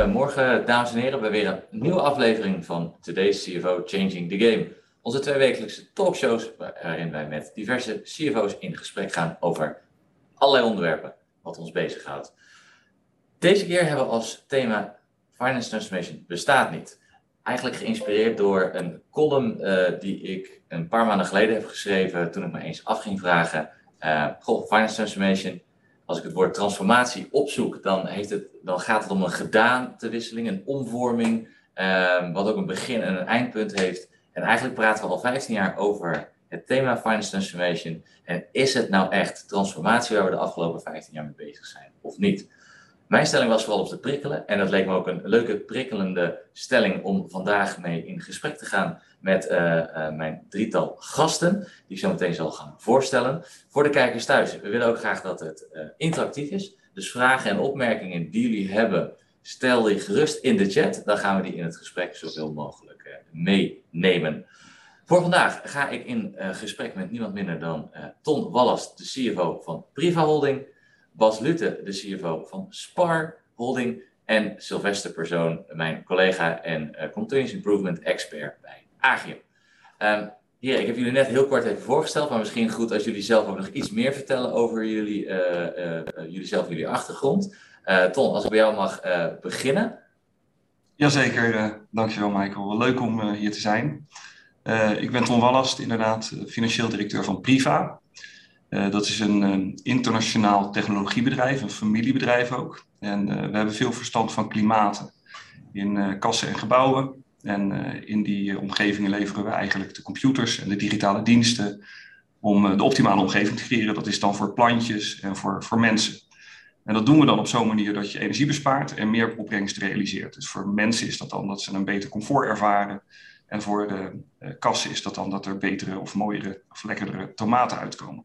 Goedemorgen, dames en heren, bij weer een nieuwe aflevering van Today's CFO Changing the Game. Onze tweewekelijkse talkshows waarin wij met diverse CFO's in gesprek gaan over allerlei onderwerpen wat ons bezighoudt. Deze keer hebben we als thema Finance Transformation bestaat niet. Eigenlijk geïnspireerd door een column uh, die ik een paar maanden geleden heb geschreven toen ik me eens af ging vragen, uh, goh, Finance Transformation, als ik het woord transformatie opzoek, dan, heeft het, dan gaat het om een gedaantewisseling, een omvorming, uh, wat ook een begin en een eindpunt heeft. En eigenlijk praten we al 15 jaar over het thema Finance Transformation. En is het nou echt transformatie waar we de afgelopen 15 jaar mee bezig zijn, of niet? Mijn stelling was vooral op te prikkelen. En dat leek me ook een leuke, prikkelende stelling om vandaag mee in gesprek te gaan met uh, uh, mijn drietal gasten, die ik zo meteen zal gaan voorstellen. Voor de kijkers thuis, we willen ook graag dat het uh, interactief is. Dus vragen en opmerkingen die jullie hebben, stel die gerust in de chat. Dan gaan we die in het gesprek zoveel mogelijk meenemen. Voor vandaag ga ik in gesprek met niemand minder dan Ton Wallas, de CFO van Priva Holding. Bas Lutte, de CFO van Spar Holding. En Sylvester Persoon, mijn collega en uh, Continuous Improvement Expert bij Agium. Um, hier, ik heb jullie net heel kort even voorgesteld, maar misschien goed als jullie zelf ook nog iets meer vertellen over jullie, uh, uh, jullie zelf, jullie achtergrond. Ton, als ik bij jou mag beginnen. Jazeker, dankjewel Michael. Leuk om hier te zijn. ik ben Ton Wallast, inderdaad financieel directeur van Priva. Uh, dat is een, internationaal technologiebedrijf, een familiebedrijf ook. En uh, we hebben veel verstand van klimaten in uh, kassen en gebouwen. En in die omgevingen leveren we eigenlijk de computers en de digitale diensten om de optimale omgeving te creëren. Dat is dan voor plantjes en voor, voor mensen. En dat doen we dan op zo'n manier dat je energie bespaart en meer opbrengst realiseert. Dus voor mensen is dat dan dat ze een beter comfort ervaren. En voor de kassen is dat dan dat er betere of mooiere of lekkerdere tomaten uitkomen.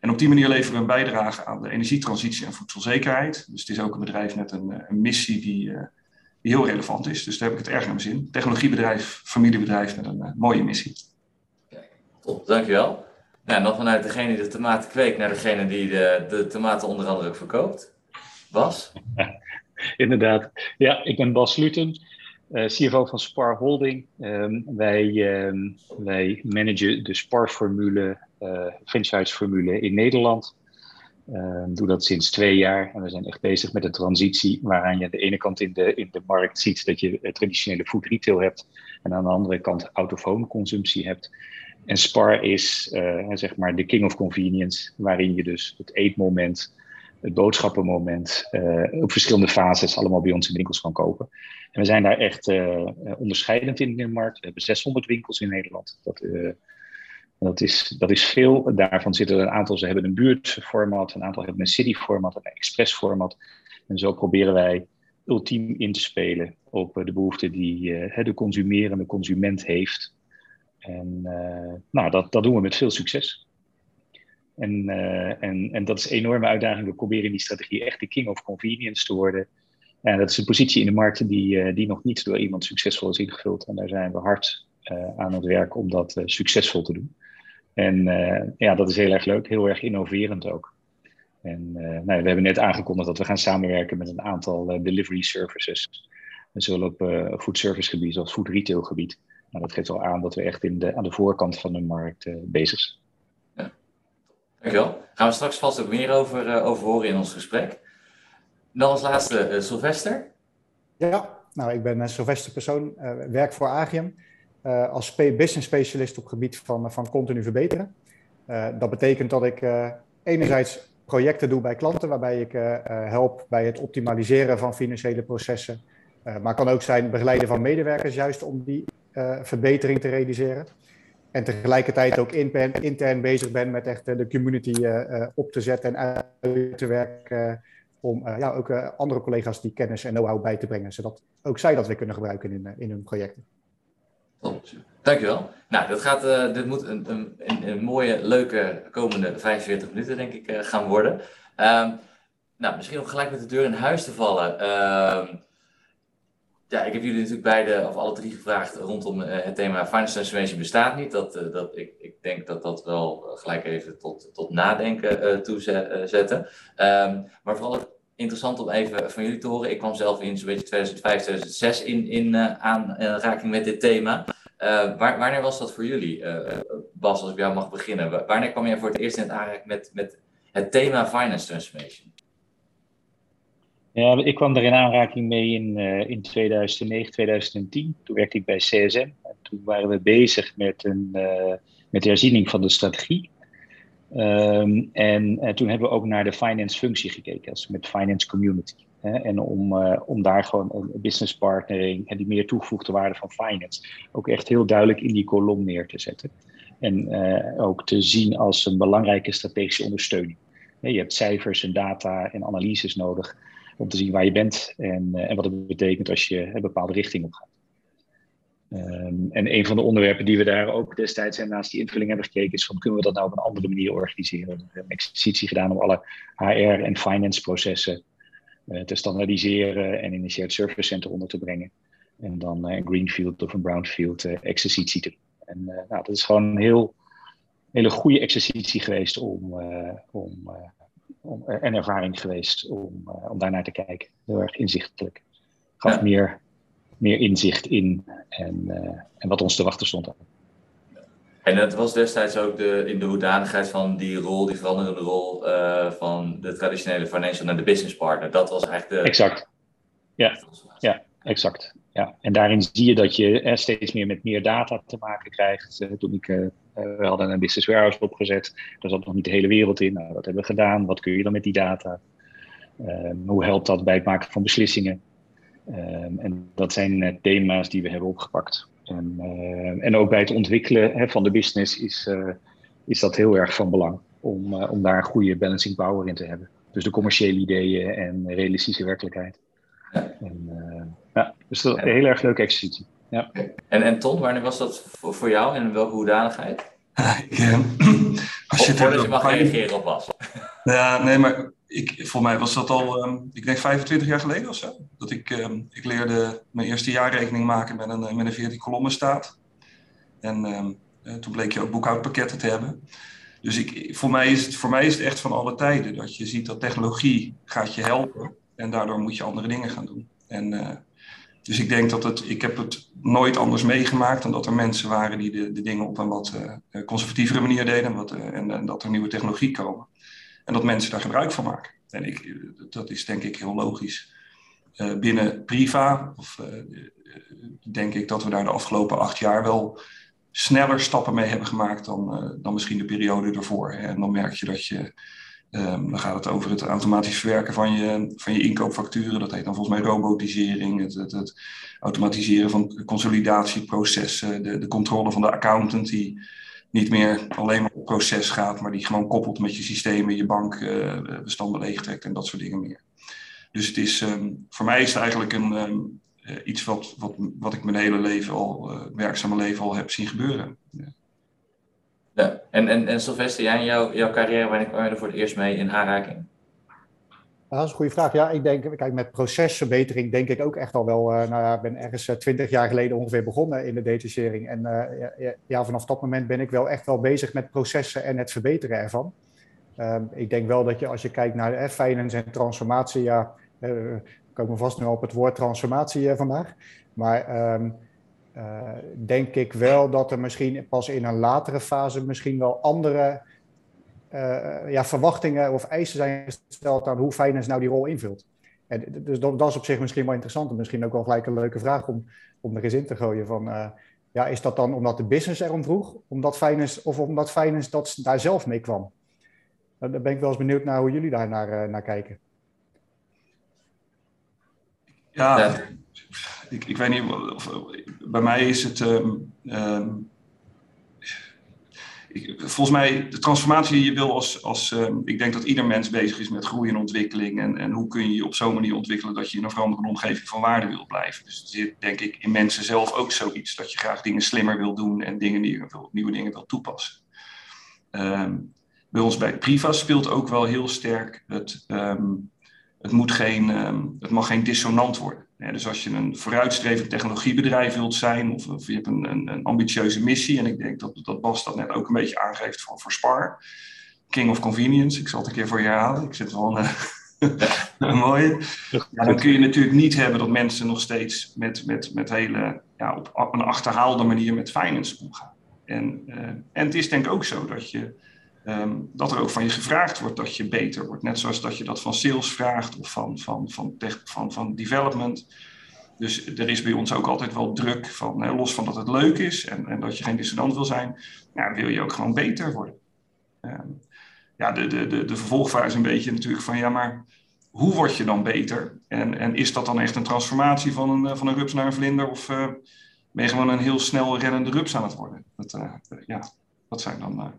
En op die manier leveren we een bijdrage aan de energietransitie en voedselzekerheid. Dus het is ook een bedrijf met een, eh, een missie die, uh, die, heel relevant is. Dus daar heb ik het erg naar mijn zin. Technologiebedrijf, familiebedrijf met een uh, mooie missie. Top, dankjewel. Nou, dan vanuit degene die de tomaten kweekt naar degene die de, de tomaten onder andere ook verkoopt. Bas? inderdaad. Ja, ik ben Bas Luten. Uh, CFO van Spar Holding. Um, wij, um, wij managen de Spar-formule uh, franchise-formule in Nederland. Uh, doe dat sinds twee jaar en we zijn echt bezig met een transitie waaraan je aan de ene kant in de, in de markt ziet dat je traditionele food retail hebt en aan de andere kant autofoon consumptie hebt. En Spar is zeg maar de king of convenience, waarin je dus het eetmoment, het boodschappenmoment uh, op verschillende fases allemaal bij ons in winkels kan kopen. En we zijn daar echt uh, onderscheidend in de markt. We hebben 600 winkels in Nederland. Dat, dat is, dat is veel. Daarvan zitten er een aantal, ze hebben een buurtformat, een aantal hebben een city-format, een express-format. En zo proberen wij ultiem in te spelen op de behoeften die de consumerende consument heeft. En nou, dat, dat doen we met veel succes. En, uh, en, en dat is een enorme uitdaging. We proberen in die strategie echt de king of convenience te worden. En dat is een positie in de markt die, die nog niet door iemand succesvol is ingevuld. En daar zijn we hard aan het werk om dat succesvol te doen. En ja, dat is heel erg leuk, heel erg innoverend ook. En nou, we hebben net aangekondigd dat we gaan samenwerken met een aantal delivery services. Zowel op food service gebied als food retail gebied. Nou, dat geeft al aan dat we echt in de, aan de voorkant van de markt bezig zijn. Dankjewel. Gaan we straks vast ook meer over, over horen in ons gesprek. Dan als laatste Sylvester. Ja, nou ik ben Sylvester Persoon, werk voor Agium. Als business specialist op gebied van, van continu verbeteren. Dat betekent dat ik enerzijds projecten doe bij klanten waarbij ik help bij het optimaliseren van financiële processen. maar kan ook zijn begeleiden van medewerkers juist om die verbetering te realiseren. En tegelijkertijd ook in, intern bezig ben met echt de community op te zetten en uit te werken. om ja, ook andere collega's die kennis en know-how bij te brengen, zodat ook zij dat weer kunnen gebruiken in, in hun projecten. Dankjewel. Nou, dat gaat, uh, dit moet een, een, een, mooie, leuke komende 45 minuten, denk ik, gaan worden. Um, nou, misschien om gelijk met de deur in huis te vallen. Uh, ja, ik heb jullie natuurlijk beide, of alle drie gevraagd rondom uh, het thema Finance Transformation bestaat niet. Dat, dat, ik, ik denk dat dat wel gelijk even tot, tot nadenken toe zetten. Um, maar vooral interessant om even van jullie te horen. Ik kwam zelf in zo'n beetje 2005, 2006 in, in aanraking met dit thema. waar, wanneer was dat voor jullie, Bas, als ik jou mag beginnen? Wanneer kwam jij voor het eerst in aanraking met, met het thema finance transformation? Ja, ik kwam er in aanraking mee in, in 2009, 2010. Toen werkte ik bij CSM. En toen waren we bezig met, een, met de herziening van de strategie. Um, en, en, toen hebben we ook naar de finance functie gekeken, als met finance community. Hè, en om, om daar gewoon een business partnering en die meer toegevoegde waarde van finance ook echt heel duidelijk in die kolom neer te zetten. En ook te zien als een belangrijke strategische ondersteuning. Je hebt cijfers en data en analyses nodig om te zien waar je bent en, uh, en wat het betekent als je een bepaalde richting op gaat. Um, en een van de onderwerpen die we daar ook destijds en naast die invulling hebben gekeken, is van kunnen we dat nou op een andere manier organiseren? We hebben een exercitie gedaan om alle HR- en finance processen uh, te standaardiseren en in een shared service center onder te brengen. En dan uh, een greenfield of een brownfield exercitie te doen. En nou, dat is gewoon een heel, hele goede exercitie geweest om, om, om, en ervaring geweest om, om daarnaar te kijken. Heel erg inzichtelijk. Gaf ja. meer meer inzicht in en, uh, en wat ons te wachten stond. En dat was destijds ook de, in de hoedanigheid van die rol, die veranderende rol uh, van de traditionele financial naar de business partner. Dat was eigenlijk de. Exact. Ja, ja exact. Ja. En daarin zie je dat je eh, steeds meer met meer data te maken krijgt. Uh, toen ik, uh, we hadden een business warehouse opgezet, daar zat nog niet de hele wereld in. Nou, dat hebben we gedaan. Wat kun je dan met die data? hoe helpt dat bij het maken van beslissingen? Um, en dat zijn uh, thema's die we hebben opgepakt. En, uh, en ook bij het ontwikkelen hè, van de business is, uh, is dat heel erg van belang om, om daar een goede balancing power in te hebben. Dus de commerciële ideeën en realistische werkelijkheid. Ja. En, ja, dus dat een heel erg leuke exercitie. Ja. En, en Ton, wanneer was dat voor, voor jou en in welke hoedanigheid? Ik, eh, als je, of, je mag reageren op was. Ja, nee, maar ik, voor mij was dat al, um, ik denk 25 jaar geleden of zo. Dat ik, um, ik leerde mijn eerste jaarrekening maken met een, met een 14 kolommen staat. En um, uh, toen bleek je ook boekhoudpakketten te hebben. Dus ik, voor, mij is het, voor mij is het echt van alle tijden. Dat je ziet dat technologie gaat je helpen. En daardoor moet je andere dingen gaan doen. En uh, dus ik denk dat het, ik heb het nooit anders meegemaakt dan dat er mensen waren die de, de dingen op een wat uh, conservatievere manier deden wat, uh, en, dat er nieuwe technologie komen. En dat mensen daar gebruik van maken. En ik, dat is denk ik heel logisch. Binnen Priva, of, denk ik dat we daar de afgelopen acht jaar wel sneller stappen mee hebben gemaakt dan, dan misschien de periode ervoor. En dan merk je dat je Um, dan gaat het over het automatisch verwerken van je, van je inkoopfacturen. Dat heet dan volgens mij robotisering. Het, het, het automatiseren van consolidatieprocessen. De, de, controle van de accountant die niet meer alleen maar op proces gaat, maar die gewoon koppelt met je systemen, je bankbestanden uh, leegtrekt en dat soort dingen meer. Dus het is, um, voor mij is het eigenlijk een, um, uh, iets wat, wat, wat ik mijn hele leven al, uh, werkzame leven al heb zien gebeuren. Ja. En, en, en Sylvester, jij in jouw, jouw carrière, wanneer kwam je er voor het eerst mee in aanraking? dat is een goede vraag. Ja, ik denk, kijk, met procesverbetering denk ik ook echt al wel. Uh, nou ja, ik ben ergens twintig uh, jaar geleden ongeveer begonnen in de detachering. En uh, ja, ja, vanaf dat moment ben ik wel echt wel bezig met processen en het verbeteren ervan. ik denk wel dat je als je kijkt naar eh, finance en transformatie, ja, we komen vast nu op het woord transformatie vandaag. Maar um, uh, denk ik wel dat er misschien pas in een latere fase misschien wel andere uh, ja, verwachtingen of eisen zijn gesteld aan hoe finance nou die rol invult. En dus dat, dat, is op zich misschien wel interessant en misschien ook wel gelijk een leuke vraag om, om er eens in te gooien van... Uh, ja, is dat dan omdat de business erom vroeg, omdat finance, of omdat finance dat daar zelf mee kwam? Daar ben ik wel eens benieuwd naar hoe jullie daar naar, naar kijken. Ja, ik, ik weet niet, of, bij mij is het. Um, um, ik, volgens mij, de transformatie je wil als. als um, ik denk dat ieder mens bezig is met groei en ontwikkeling. En, en hoe kun je je op zo'n manier ontwikkelen dat je in een veranderende omgeving van waarde wil blijven. Dus er zit, denk ik, in mensen zelf ook zoiets. Dat je graag dingen slimmer wil doen en dingen die nieuwe dingen wil toepassen. bij ons bij Priva speelt ook wel heel sterk het. het, moet geen, het mag geen dissonant worden. Ja, dus als je een vooruitstrevend technologiebedrijf wilt zijn, of, of je hebt een, een, een, ambitieuze missie, en ik denk dat, dat Bas dat net ook een beetje aangeeft voor, voor Spar, King of Convenience, ik zal het een keer voor je herhalen, ik zit wel een, Mooi. Ja, dan kun je natuurlijk niet hebben dat mensen nog steeds met, met, met hele, ja, op een achterhaalde manier met finance omgaan. En, uh, en het is denk ik ook zo dat, je, um, dat er ook van je gevraagd wordt dat je beter wordt. Net zoals dat je dat van sales vraagt of van, van, van, van, van, van development. Dus er is bij ons ook altijd wel druk van, eh, los van dat het leuk is en, en dat je geen dissident wil zijn, ja, wil je ook gewoon beter worden. Um, ja, de, de, de, de vervolgvraag is een beetje natuurlijk van, ja, maar hoe word je dan beter? En, en is dat dan echt een transformatie van een, van een rups naar een vlinder? Of uh, ben je gewoon een heel snel rennende rups aan het worden? Dat, uh, ja, dat zijn dan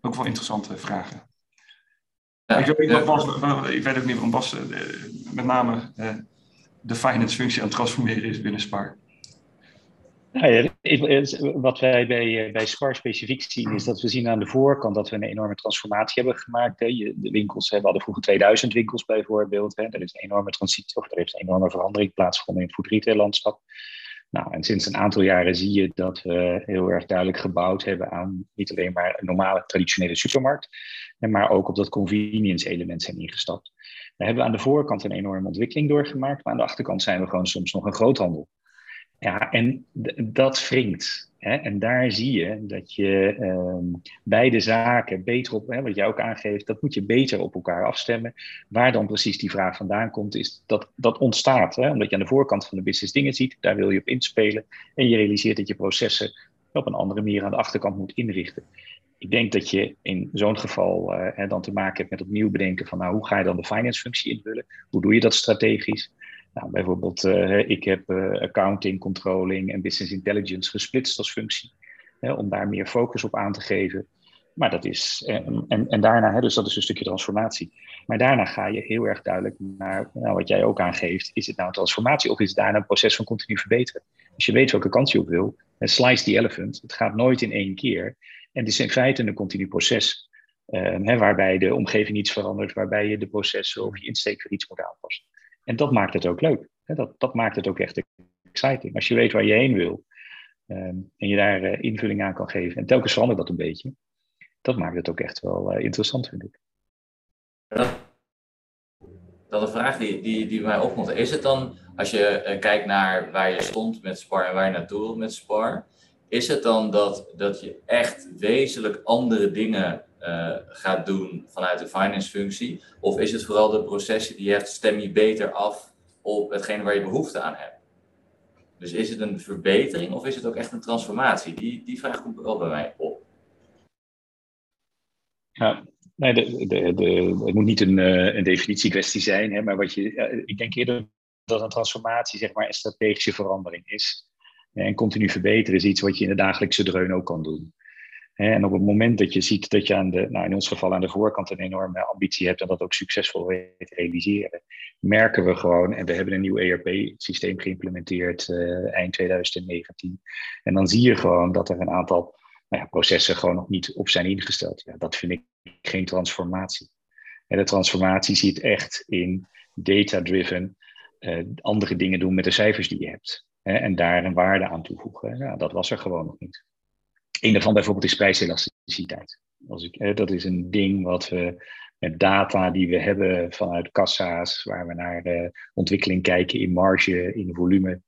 ook wel interessante vragen. Ja, ik, weet, ja. Bas, ik, weet, ook niet waarom Bas met name de finance functie aan het transformeren is binnen Spar. Nou wat wij bij, eh, bij SPAR specifiek zien, is dat we zien aan de voorkant dat we een enorme transformatie hebben gemaakt. De winkels, we hadden vroeger 2000 winkels bijvoorbeeld. Er is een enorme transitie, of er heeft een enorme verandering plaatsgevonden in het food retail landschap. Nou, en sinds een aantal jaren zie je dat we heel erg duidelijk gebouwd hebben aan niet alleen maar een normale traditionele supermarkt, maar ook op dat convenience element zijn ingestapt. We hebben aan de voorkant een enorme ontwikkeling doorgemaakt, maar aan de achterkant zijn we gewoon soms nog een groothandel. Ja, en dat wringt. Hè? En daar zie je dat je um, beide zaken beter op, hè, wat jij ook aangeeft, dat moet je beter op elkaar afstemmen. Waar dan precies die vraag vandaan komt, is dat dat ontstaat. Hè? Omdat je aan de voorkant van de business dingen ziet, daar wil je op inspelen. En je realiseert dat je processen op een andere manier aan de achterkant moet inrichten. Ik denk dat je in zo'n geval hè, dan te maken hebt met opnieuw bedenken van nou, hoe ga je dan de finance functie invullen? Hoe doe je dat strategisch? Nou, bijvoorbeeld, uh, ik heb uh, accounting, controlling en business intelligence gesplitst als functie. Hè, om daar meer focus op aan te geven. Maar dat is, en, en, en daarna, hè, dus dat is een stukje transformatie. Maar daarna ga je heel erg duidelijk naar nou, wat jij ook aangeeft. Is het nou een transformatie of is het daarna een proces van continu verbeteren? Als je weet welke kant je op wil, slice the elephant. Het gaat nooit in één keer. En het is in feite een continu proces. Waarbij de omgeving iets verandert, waarbij je de processen of je insteek voor iets moet aanpassen. En dat maakt het ook leuk. Dat, dat maakt het ook echt exciting. Als je weet waar je heen wil um, en je daar uh, invulling aan kan geven. En telkens verandert dat een beetje. Dat maakt het ook echt wel uh, interessant, vind ik. Dat een vraag die, die, die mij opkomt. Is het dan, als je uh, kijkt naar waar je stond met Spar en waar je naartoe wilt met Spar, is het dan dat, dat je echt wezenlijk andere dingen uh, gaat doen vanuit de finance functie? Of is het vooral de processen die je hebt, stem je beter af op hetgene waar je behoefte aan hebt? Dus is het een verbetering of is het ook echt een transformatie? Die, die vraag komt wel bij mij op. Ja, nee, de, de, het moet niet een, uh, een definitiekwestie zijn, hè, maar wat je, ik denk eerder dat een transformatie zeg maar, een strategische verandering is. En continu verbeteren is iets wat je in de dagelijkse dreun ook kan doen. En op het moment dat je ziet dat je aan de, nou in ons geval aan de voorkant een enorme ambitie hebt en dat ook succesvol weet realiseren, merken we gewoon, en we hebben een nieuw ERP-systeem geïmplementeerd uh, eind 2019. En dan zie je gewoon dat er een aantal nou ja, processen gewoon nog niet op zijn ingesteld. Ja, dat vind ik geen transformatie. En de transformatie zit echt in data-driven uh, andere dingen doen met de cijfers die je hebt. Hè, en daar een waarde aan toevoegen. Ja, dat was er gewoon nog niet. Een daarvan bijvoorbeeld is prijselasticiteit. Als ik, dat is een ding wat we met data die we hebben vanuit kassa's, waar we naar de ontwikkeling kijken in marge, in volume.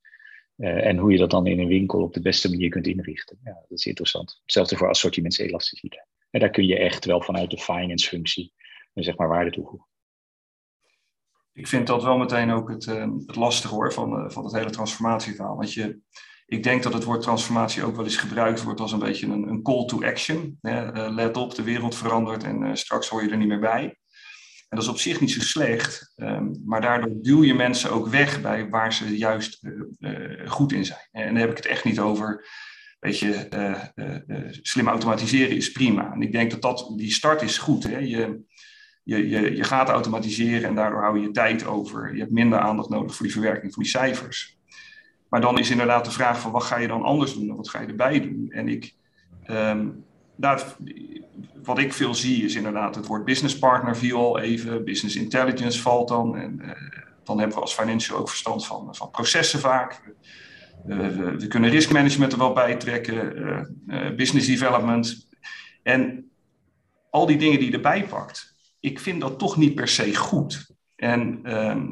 Uh, en hoe je dat dan in een winkel op de beste manier kunt inrichten. Ja, dat is interessant. Hetzelfde voor assortimentselasticiteit. En daar kun je echt wel vanuit de finance functie zeg maar waarde toevoegen. Ik vind dat wel meteen ook het, het lastige hoor van, van het hele transformatieverhaal. Want je, ik denk dat het woord transformatie ook wel eens gebruikt wordt als een beetje een, een call to action. Hè? Uh, let op, de wereld verandert en uh, straks hoor je er niet meer bij. En dat is op zich niet zo slecht, um, maar daardoor duw je mensen ook weg bij waar ze juist uh, goed in zijn. En dan heb ik het echt niet over, weet je, slim automatiseren is prima. En ik denk dat, dat die start is goed. Hè? Je, je, je, je gaat automatiseren en daardoor hou je je tijd over. Je hebt minder aandacht nodig voor die verwerking van die cijfers. Maar dan is inderdaad de vraag van wat ga je dan anders doen wat ga je erbij doen? En ik, um, dat, wat ik veel zie is inderdaad het woord business partner viel al even, business intelligence valt dan. En uh, dan hebben we als financial ook verstand van, van processen vaak. We, we, kunnen risk management er wel bij trekken, uh, business development. En al die dingen die je erbij pakt, ik vind dat toch niet per se goed. En ehm,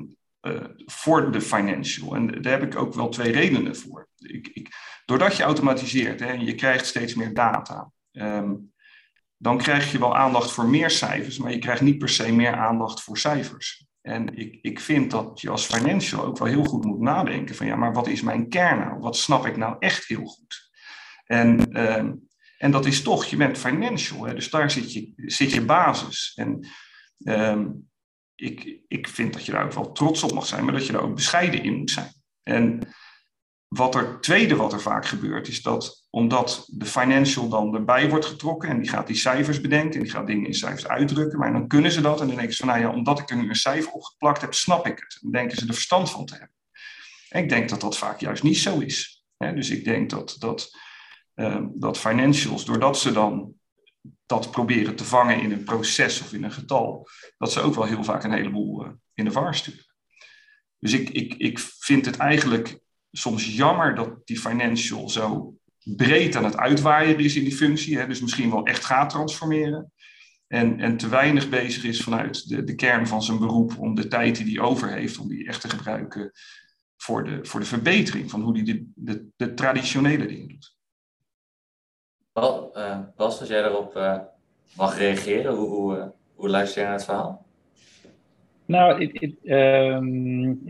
voor de financial. En daar heb ik ook wel twee redenen voor. Ik, ik, doordat je automatiseert hè, en je krijgt steeds meer data, ehm, dan krijg je wel aandacht voor meer cijfers, maar je krijgt niet per se meer aandacht voor cijfers. En ik, ik vind dat je als financial ook wel heel goed moet nadenken van ja, maar wat is mijn kern nou? Wat snap ik nou echt heel goed? En, ehm, en dat is toch, je bent financial, hè, dus daar zit je, zit je basis. En ehm, ik, ik vind dat je daar ook wel trots op mag zijn, maar dat je daar ook bescheiden in moet zijn. En wat er tweede wat er vaak gebeurt, is dat omdat de financial dan erbij wordt getrokken en die gaat die cijfers bedenken en die gaat dingen in cijfers uitdrukken, maar dan kunnen ze dat en dan denken ze van, nou ja, omdat ik er nu een cijfer op geplakt heb, snap ik het. Dan denken ze er verstand van te hebben. En ik denk dat dat vaak juist niet zo is. Dus ik denk dat, dat, ehm, dat financials, doordat ze dan dat proberen te vangen in een proces of in een getal, dat ze ook wel heel vaak een heleboel uh, in de var sturen. Dus ik, ik, ik vind het eigenlijk soms jammer dat die financial zo breed aan het uitwaaien is in die functie. Hè, dus misschien wel echt gaat transformeren. En, en te weinig bezig is vanuit de, de kern van zijn beroep om de tijd die hij over heeft, om die echt te gebruiken voor de, voor de verbetering van hoe hij de, de traditionele dingen doet. Wel, Bas, als jij daarop uh, mag reageren, hoe, hoe, uh, hoe luister je naar het verhaal? Nou, ik, um,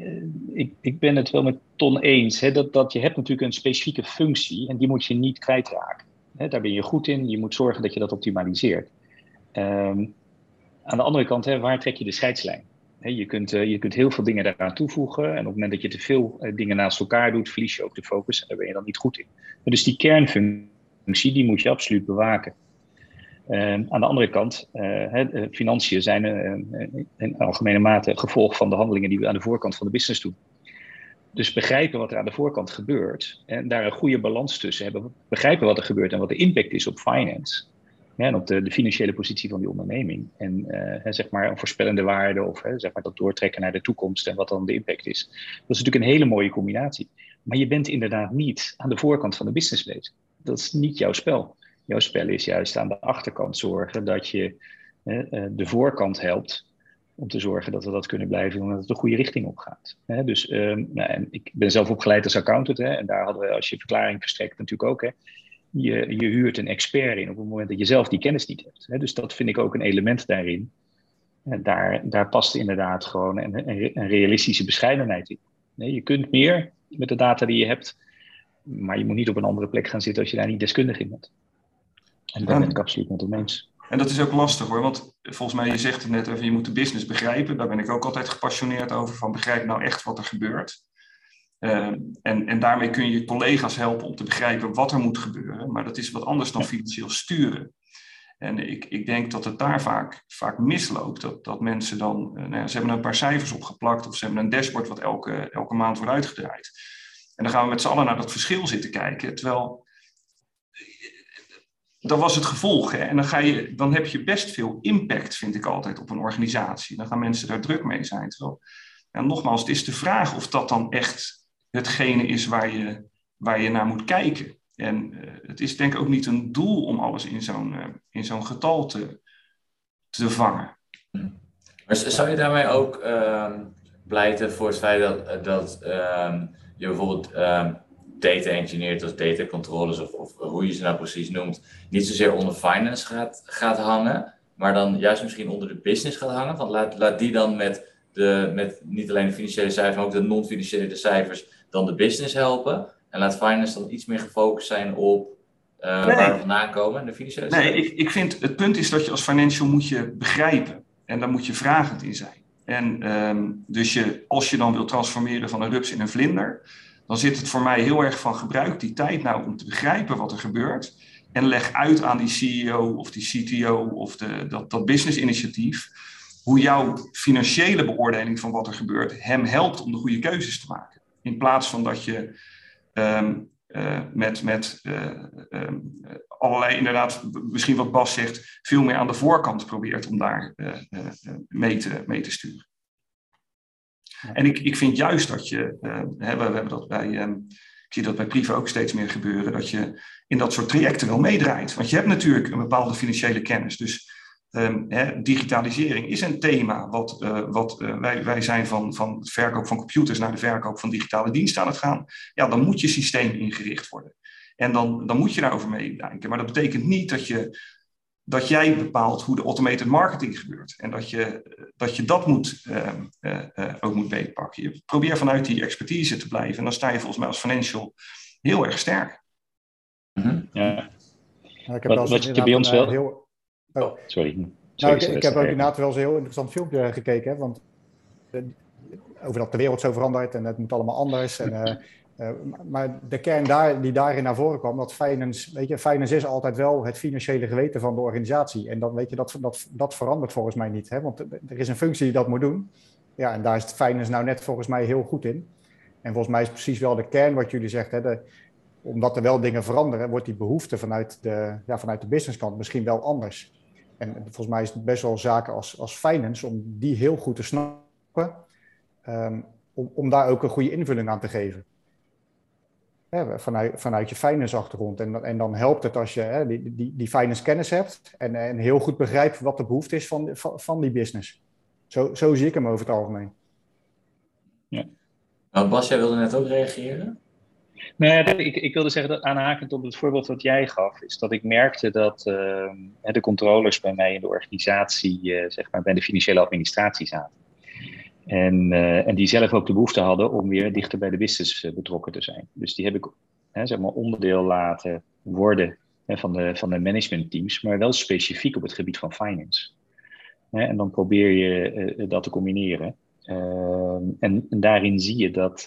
ik, ik, ben het wel met Ton eens. Hè, dat, dat je hebt natuurlijk een specifieke functie en die moet je niet kwijtraken. Hè, daar ben je goed in. Je moet zorgen dat je dat optimaliseert. Um, aan de andere kant, hè, waar trek je de scheidslijn? Je, kunt, je kunt heel veel dingen daaraan toevoegen. En op het moment dat je te veel dingen naast elkaar doet, verlies je ook de focus. En daar ben je dan niet goed in. Dus die kernfunctie, die moet je absoluut bewaken. Uh, aan de andere kant, uh, financiën zijn uh, in algemene mate gevolg van de handelingen die we aan de voorkant van de business doen. Dus begrijpen wat er aan de voorkant gebeurt en daar een goede balans tussen hebben. Begrijpen wat er gebeurt en wat de impact is op finance. en op de, de, financiële positie van die onderneming. En zeg maar een voorspellende waarde of zeg maar dat doortrekken naar de toekomst en wat dan de impact is. Dat is natuurlijk een hele mooie combinatie. Maar je bent inderdaad niet aan de voorkant van de business bezig. Dat is niet jouw spel. Jouw spel is juist aan de achterkant zorgen dat je eh, de voorkant helpt om te zorgen dat we dat kunnen blijven en dat het de goede richting op gaat. Dus um, nou, en ik ben zelf opgeleid als accountant hè, en daar hadden we als je verklaring verstrekt natuurlijk ook. Hè, je, je huurt een expert in op het moment dat je zelf die kennis niet hebt. Dus dat vind ik ook een element daarin. Daar, daar past inderdaad gewoon een, een, een realistische bescheidenheid in. Nee, je kunt meer met de data die je hebt, maar je moet niet op een andere plek gaan zitten als je daar niet deskundig in bent. En daar ben ik absoluut met hem eens. En dat is ook lastig hoor, want volgens mij, je zegt het net even, je moet de business begrijpen. Daar ben ik ook altijd gepassioneerd over, van begrijp nou echt wat er gebeurt. Uh, en, en daarmee kun je collega's helpen om te begrijpen wat er moet gebeuren. Maar dat is wat anders dan financieel sturen. En ik, ik denk dat het daar vaak, vaak misloopt. Dat, dat mensen dan, uh, nou ja, ze hebben een paar cijfers opgeplakt of ze hebben een dashboard wat elke, elke maand wordt uitgedraaid. En dan gaan we met z'n allen naar dat verschil zitten kijken. Terwijl dat was het gevolg. Hè? En dan, ga je, dan heb je best veel impact, vind ik altijd, op een organisatie. Dan gaan mensen daar druk mee zijn. Terwijl, ja, nogmaals, het is de vraag of dat dan echt hetgene is waar je, waar je naar moet kijken. En uh, het is denk ik ook niet een doel om alles in zo'n uh, in zo'n getal te, te vangen. Maar zou je daarmee ook uh, pleiten voor het feit dat, dat ehm, je bijvoorbeeld ehm, data engineert of data controllers of, of, hoe je ze nou precies noemt, niet zozeer onder finance gaat, gaat hangen, maar dan juist misschien onder de business gaat hangen. Want laat, laat die dan met, de, met niet alleen de financiële cijfers, maar ook de non-financiële cijfers dan de business helpen. En laat finance dan iets meer gefocust zijn op uh, nee. waar we vandaan komen, de financiële cijfers. Nee, ik, ik vind het punt is dat je als financial moet je begrijpen. En daar moet je vragend in zijn. En um, dus je, als je dan wil transformeren van een rups in een vlinder, dan zit het voor mij heel erg van gebruik die tijd nou om te begrijpen wat er gebeurt. En leg uit aan die CEO of die CTO of de, dat, dat business initiatief hoe jouw financiële beoordeling van wat er gebeurt hem helpt om de goede keuzes te maken. In plaats van dat je um, uh, met, met uh, um, allerlei, inderdaad, misschien wat Bas zegt, veel meer aan de voorkant probeert om daar uh, mee, te, mee te sturen. En ik, ik vind juist dat je, uh, we, hebben dat bij, um, ik zie dat bij Priva ook steeds meer gebeuren, dat je in dat soort trajecten wel meedraait. Want je hebt natuurlijk een bepaalde financiële kennis. Dus Um, hè, digitalisering is een thema. Wat, uh, wat uh, wij, wij zijn van, van het verkoop van computers naar de verkoop van digitale diensten aan het gaan. Ja, dan moet je systeem ingericht worden. En dan, dan moet je daarover meedenken. Maar dat betekent niet dat, je, dat jij bepaalt hoe de automated marketing gebeurt. En dat je dat, je dat moet, uh, ook moet beetpakken. Je probeert vanuit die expertise te blijven. En dan sta je volgens mij als financial heel erg sterk. Mm -hmm. Ja. Nou, ik heb wat, wat je bij ons wel... Heel... Oh. oh, sorry. Nou, ik, ik heb ook inderdaad wel eens een heel interessant filmpje gekeken. Hè, want over dat de wereld zo verandert en het moet allemaal anders. En, uh, uh, maar de kern daar, die daarin naar voren kwam, dat finance, weet je, finance is altijd wel het financiële geweten van de organisatie. En dan weet je, dat, dat, dat verandert volgens mij niet. Hè? Want er is een functie die dat moet doen. Ja, en daar is finance nou net volgens mij heel goed in. En volgens mij is precies wel de kern wat jullie zegt. Hè? De, omdat er wel dingen veranderen, wordt die behoefte vanuit de, ja, vanuit de businesskant misschien wel anders. En volgens mij is het best wel zaken als, als finance om die heel goed te snappen, um, om, om daar ook een goede invulling aan te geven. Ja, vanuit, vanuit je finance achtergrond. En, en dan helpt het als je hè, die, die, die finance kennis hebt en, en heel goed begrijpt wat de behoefte is van, van, van die business. Zo, zo zie ik hem over het algemeen. Ja. Nou, Bas, jij wilde net ook reageren? Nee, ik, ik wilde zeggen dat aanhakend op het voorbeeld wat jij gaf, is dat ik merkte dat uh, de controllers bij mij in de organisatie, uh, zeg maar bij de financiële administratie zaten. En, uh, en die zelf ook de behoefte hadden om weer dichter bij de business betrokken te zijn. Dus die heb ik zeg maar onderdeel laten worden van, de, van de managementteams, maar wel specifiek op het gebied van finance. En dan probeer je dat te combineren. Ehm, en, daarin zie je dat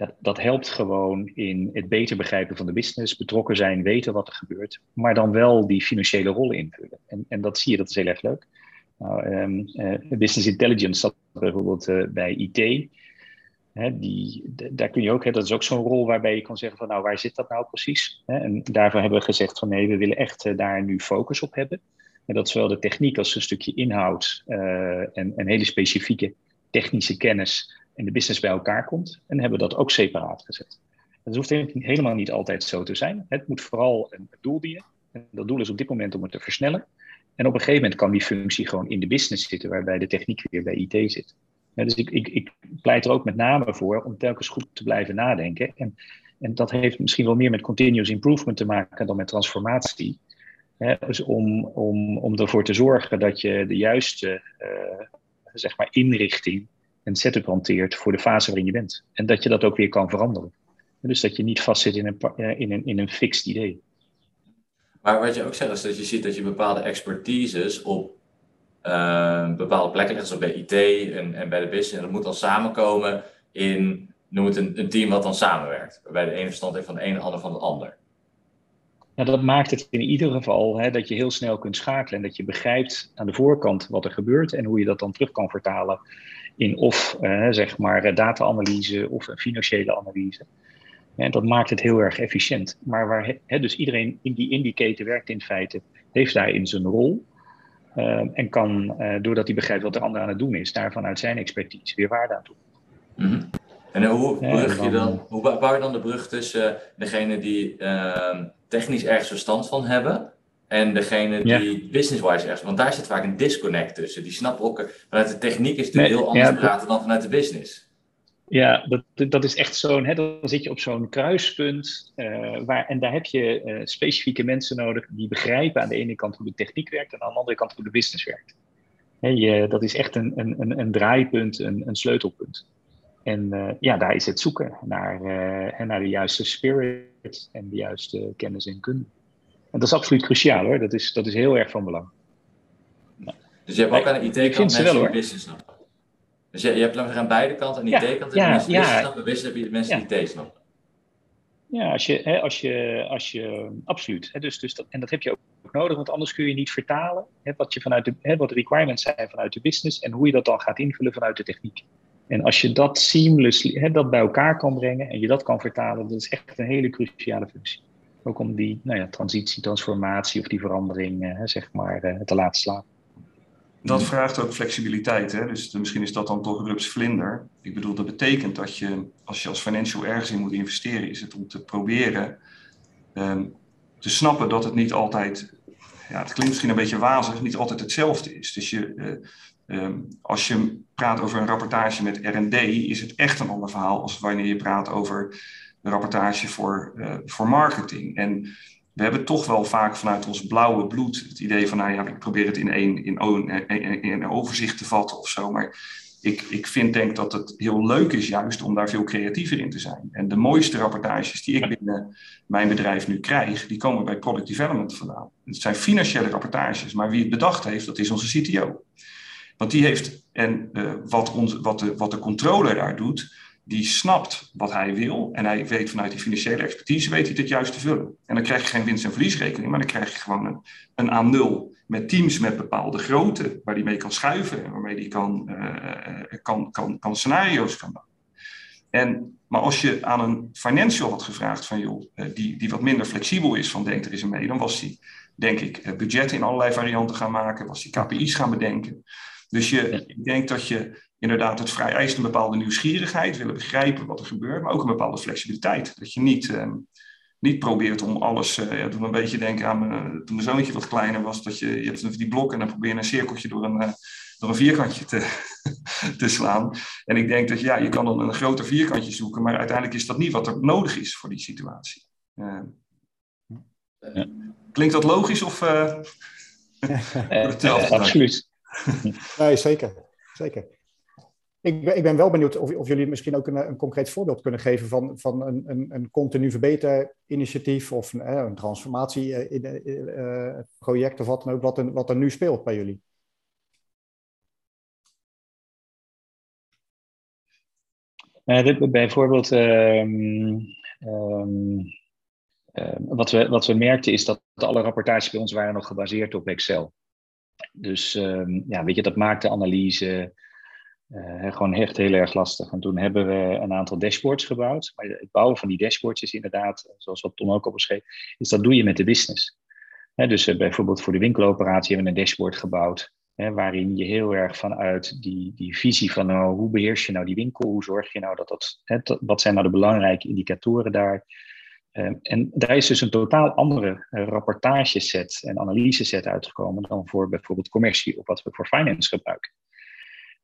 dat, dat helpt gewoon in het beter begrijpen van de business, betrokken zijn, weten wat er gebeurt, maar dan wel die financiële rollen invullen. En, en dat zie je, dat is heel erg leuk. Nou, um, uh, business intelligence zat bijvoorbeeld uh, bij IT. Die, daar kun je ook, hè, dat is ook zo'n rol waarbij je kan zeggen van nou, waar zit dat nou precies? En daarvoor hebben we gezegd van nee, we willen echt uh, daar nu focus op hebben. En dat zowel de techniek als een stukje inhoud en, en hele specifieke technische kennis en de business bij elkaar komt. En hebben we dat ook separaat gezet. Dat hoeft helemaal niet altijd zo te zijn. Het moet vooral een doel dienen. En dat doel is op dit moment om het te versnellen. En op een gegeven moment kan die functie gewoon in de business zitten, waarbij de techniek weer bij IT zit. dus ik, ik, ik, pleit er ook met name voor om telkens goed te blijven nadenken. En, en dat heeft misschien wel meer met continuous improvement te maken dan met transformatie. dus om, om, om ervoor te zorgen dat je de juiste uh, zeg maar inrichting een setup hanteert voor de fase waarin je bent. En dat je dat ook weer kan veranderen. Dus dat je niet vastzit in een, in een, in een fixed idee. Maar wat je ook zegt is dat je ziet dat je bepaalde expertises op uh, bepaalde plekken legt, zoals bij IT en, en bij de business. En dat moet dan samenkomen in, noem het een, een team wat dan samenwerkt. Waarbij de ene verstand heeft van de ene, de ander van de ander. Nou, dat maakt het in ieder geval hè, dat je heel snel kunt schakelen en dat je begrijpt aan de voorkant wat er gebeurt en hoe je dat dan terug kan vertalen in of uh, zeg maar data-analyse of een financiële analyse. En dat maakt het heel erg efficiënt. Maar waar dus iedereen in die indicator werkt in feite, heeft daarin zijn rol. Uh, en kan, uh, doordat hij begrijpt wat de ander aan het doen is, daar vanuit zijn expertise weer waarde aan toe. Mm -hmm. En hoe brug je dan, hoe bouw je dan de brug tussen degene die ehm, technisch ergens verstand van hebben en degene die business-wise ergens. Want daar zit vaak een disconnect tussen. Die snappen ook. Vanuit de techniek is het nee, heel anders ja, praten dan vanuit de business. Ja, dat, dat is echt zo'n. Dan zit je op zo'n kruispunt. Uh, waar, en daar heb je uh, specifieke mensen nodig die begrijpen aan de ene kant hoe de techniek werkt en aan de andere kant hoe de business werkt. je, dat is echt een, een, een draaipunt, een, een sleutelpunt. En uh, ja, daar is het zoeken naar, naar de juiste spirit en de juiste kennis en kunde. En dat is absoluut cruciaal hoor. Dat is, dat is heel erg van belang. Dus je hebt ook aan de IT-kant mensen die business snappen. Dus je, je hebt aan beide kanten, aan de IT-kant en ja, mensen ja, business snappen, business heb je de mensen die IT snappen. Ja, als je, hè, als je, als je absoluut. Hè, dus, dus dat, en dat heb je ook nodig, want anders kun je niet vertalen hè, wat, je vanuit de, hè, wat de requirements zijn vanuit de business en hoe je dat dan gaat invullen vanuit de techniek. En als je dat seamless hè, dat bij elkaar kan brengen en je dat kan vertalen, dat is echt een hele cruciale functie. Ook om die nou ja, transitie, transformatie of die verandering uh, zeg maar, uh, te laten slaan. Dat vraagt ook flexibiliteit. Hè? Dus misschien is dat dan toch rups vlinder. Ik bedoel, dat betekent dat je, als je als financial ergens in moet investeren, is het om te proberen um, te snappen dat het niet altijd ja, het klinkt misschien een beetje wazig, niet altijd hetzelfde is. Dus je, Ehm, als je praat over een rapportage met R&D, is het echt een ander verhaal als wanneer je praat over een rapportage voor, uh, voor marketing. En we hebben toch wel vaak vanuit ons blauwe bloed het idee van, nou ja, ik probeer het in één in, in, overzicht te vatten of zo. Maar ik, ik vind denk dat het heel leuk is juist om daar veel creatiever in te zijn. En de mooiste rapportages die ik binnen mijn bedrijf nu krijg, die komen bij product development vandaan. Het zijn financiële rapportages, maar wie het bedacht heeft, dat is onze CTO. Want die heeft, en uh, wat, ons, wat, de, wat de controller daar doet, die snapt wat hij wil. En hij weet vanuit die financiële expertise, weet hij het juist te vullen. En dan krijg je geen winst- en verliesrekening, maar dan krijg je gewoon een, een A0 met teams met bepaalde grootte, waar hij mee kan schuiven en waarmee hij kan, uh, kan, kan, kan scenario's kan. En, maar als je aan een financial had gevraagd van joh, die, die wat minder flexibel is van denk er is een mee, dan was hij, denk ik, budgetten in allerlei varianten gaan maken, was hij KPI's gaan bedenken. Dus je, ik denk dat je inderdaad het vrij eist een bepaalde nieuwsgierigheid, willen begrijpen wat er gebeurt, maar ook een bepaalde flexibiliteit. Dat je niet, eh, niet probeert om alles, uh, ja, doe een beetje denken aan mijn, toen mijn zoontje wat kleiner was, dat je, je hebt die blokken en dan probeer je een cirkeltje door een, uh, door een vierkantje te, te slaan. En ik denk dat ja, je kan dan een groter vierkantje zoeken, maar uiteindelijk is dat niet wat er nodig is voor die situatie. Uh, ja. Klinkt dat logisch of... absoluut. nee, zeker. zeker. Ik ben, ik ben wel benieuwd of, of jullie misschien ook een, een, concreet voorbeeld kunnen geven van, van een, een, een continu verbeter initiatief of een, een transformatieproject uh, of wat dan ook, wat er, nu speelt bij jullie. Uh, bijvoorbeeld, um, um, uh, wat, we, wat we merkten is dat alle rapportages bij ons waren nog gebaseerd op Excel. Dus ja, weet je, dat maakt de analyse uh, gewoon echt heel erg lastig. En toen hebben we een aantal dashboards gebouwd. Maar het bouwen van die dashboards is inderdaad, zoals wat Tom ook al beschreef, is dat doe je met de business. Dus uh, bijvoorbeeld voor de winkeloperatie hebben we een dashboard gebouwd. Waarin je heel erg vanuit die, die visie van nou, hoe beheers je nou die winkel, hoe zorg je nou dat dat, wat zijn nou de belangrijke indicatoren daar, Ehm, en daar is dus een totaal andere uh, rapportageset en analyseset uitgekomen dan voor bijvoorbeeld commercie of wat we voor finance gebruiken.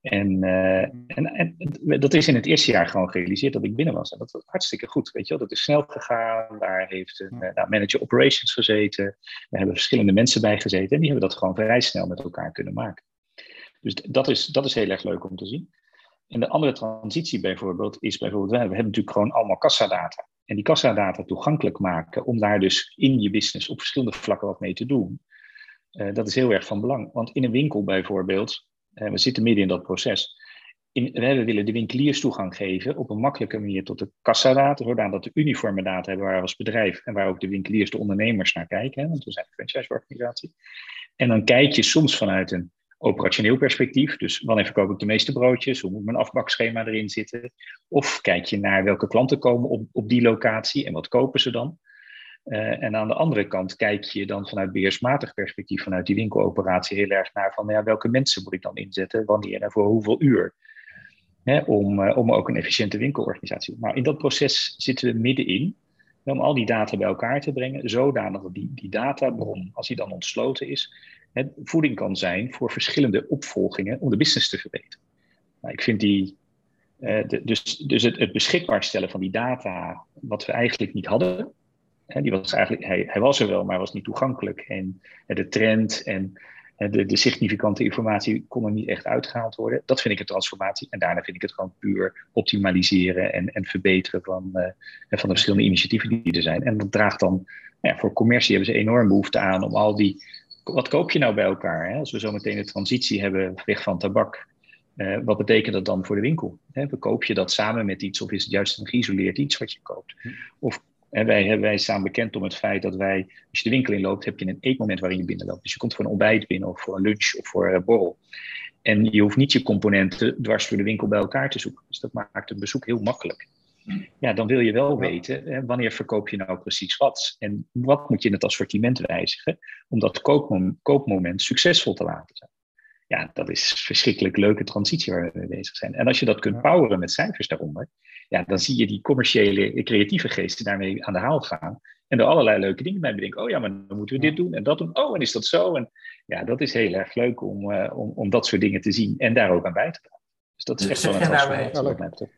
En, uh, en, en, dat is in het eerste jaar gewoon gerealiseerd dat ik binnen was. En dat was hartstikke goed, weet je wel. Dat is snel gegaan. Daar heeft een uh, nou, manager operations gezeten. Daar hebben verschillende mensen bij gezeten. En die hebben dat gewoon vrij snel met elkaar kunnen maken. Dus dat is, dat is heel erg leuk om te zien. En de andere transitie bijvoorbeeld is bijvoorbeeld, we hebben natuurlijk gewoon allemaal kassadata. En die kassadata toegankelijk maken om daar dus in je business op verschillende vlakken wat mee te doen. Uh, dat is heel erg van belang. Want in een winkel bijvoorbeeld, we zitten midden in dat proces. In, we willen de winkeliers toegang geven op een makkelijke manier tot de kassadata, zodat we uniforme data hebben waar we als bedrijf en waar ook de winkeliers, de ondernemers naar kijken. Hè, want we zijn een franchise-organisatie. En dan kijk je soms vanuit een operationeel perspectief. Dus wanneer verkoop ik de meeste broodjes? Hoe moet mijn afbakschema erin zitten? Of kijk je naar welke klanten komen op, op die locatie en wat kopen ze dan? Uh, en aan de andere kant kijk je dan vanuit beheersmatig perspectief, vanuit die winkeloperatie, heel erg naar van ja, welke mensen moet ik dan inzetten, wanneer en voor hoeveel uur. Hè, om, uh, om ook een efficiënte winkelorganisatie. Nou, in dat proces zitten we middenin om al die data bij elkaar te brengen, zodanig dat die, die databron, als die dan ontsloten is, het voeding kan zijn voor verschillende opvolgingen om de business te verbeteren. Nou, ik vind die, de, dus, dus het, het, beschikbaar stellen van die data, wat we eigenlijk niet hadden, hè, die was eigenlijk, hij, hij, was er wel, maar was niet toegankelijk. En de trend en de, de, significante informatie kon er niet echt uitgehaald worden. Dat vind ik een transformatie. En daarna vind ik het gewoon puur optimaliseren en, en verbeteren van, van de verschillende initiatieven die er zijn. En dat draagt dan, nou ja, voor commercie hebben ze enorm behoefte aan om al die wat koop je nou bij elkaar? Hè? Als we zo meteen de transitie hebben weg van tabak, uh, wat betekent dat dan voor de winkel? Hè? Koop je dat samen met iets of is het juist een geïsoleerd iets wat je koopt? Hm. Of hè, wij, wij staan bekend om het feit dat wij, als je de winkel inloopt, heb je een eetmoment waarin je binnenloopt. Dus je komt voor een ontbijt binnen of voor een lunch of voor een borrel. En je hoeft niet je componenten dwars door de winkel bij elkaar te zoeken. Dus dat maakt een bezoek heel makkelijk ja, dan wil je wel weten hè, wanneer verkoop je nou precies wat. En wat moet je in het assortiment wijzigen om dat koopmoment, koopmoment succesvol te laten. Ja, dat is een verschrikkelijk leuke transitie waar we mee bezig zijn. En als je dat kunt poweren met cijfers daaronder, ja, dan zie je die commerciële, creatieve geesten daarmee aan de haal gaan. En er allerlei leuke dingen bij bedenken. Oh ja, maar dan moeten we dit doen en dat doen. Oh, en is dat zo? En ja, dat is heel erg leuk om, uh, om, om dat soort dingen te zien en daar ook aan bij te dragen. Dus dat is echt zeg wel een transformatie.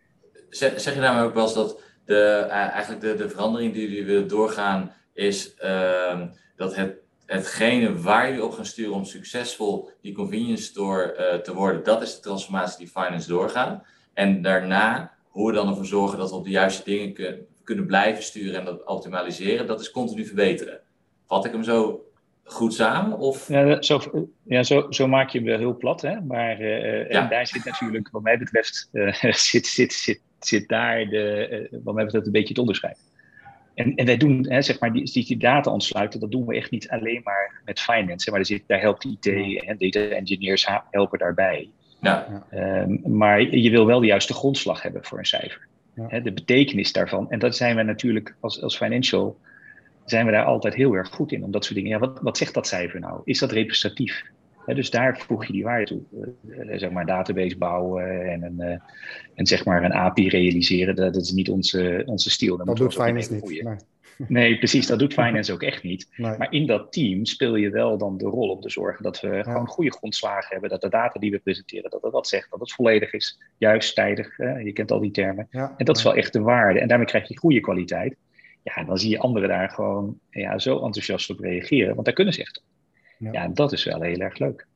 Zeg, zeg je daarmee ook wel eens dat de, uh, eigenlijk de, de verandering die jullie willen doorgaan is uh, dat het, hetgene waar jullie op gaan sturen om succesvol die convenience store uh, te worden, dat is de transformatie die finance doorgaan. En daarna hoe we dan ervoor zorgen dat we op de juiste dingen kunnen kunnen blijven sturen en dat optimaliseren, dat is continu verbeteren. Vat ik hem zo goed samen? Of? Ja, zo, ja zo, zo maak je hem wel heel plat. Hè? Maar uh, ja. en daar zit natuurlijk, wat mij betreft, uh, zit, zit, zit, zit daar de, wat mij betreft een beetje het onderscheid. En, en wij doen, hè, zeg maar, die, die data ontsluiten, dat doen we echt niet alleen maar met finance. Maar daar, zit, daar helpt IT en data engineers helpen daarbij. Ja. Um, maar je wil wel de juiste grondslag hebben voor een cijfer. Ja. De betekenis daarvan. En dat zijn we natuurlijk als, als financial, zijn we daar altijd heel erg goed in. Om dat soort dingen. Ja, wat, wat zegt dat cijfer nou? Is dat representatief? Dus daar voeg je die waarde toe. Uh, zeg maar database bouwen en, een, uh, en zeg maar een API realiseren. Dat, dat is niet onze, onze stijl. Dat doet finance niet. Nee. nee. precies. Dat doet finance ook echt niet. Nee. Maar in dat team speel je wel dan de rol om te zorgen dat we ja. gewoon goede grondslagen hebben. Dat de data die we presenteren, dat het wat zegt. Dat het volledig is. Juist, tijdig. je kent al die termen. Ja. En dat is wel echt de waarde. En daarmee krijg je goede kwaliteit. Ja, dan zie je anderen daar gewoon ja, zo enthousiast op reageren. Want daar kunnen ze echt op. Ja. ja, dat is wel heel erg leuk.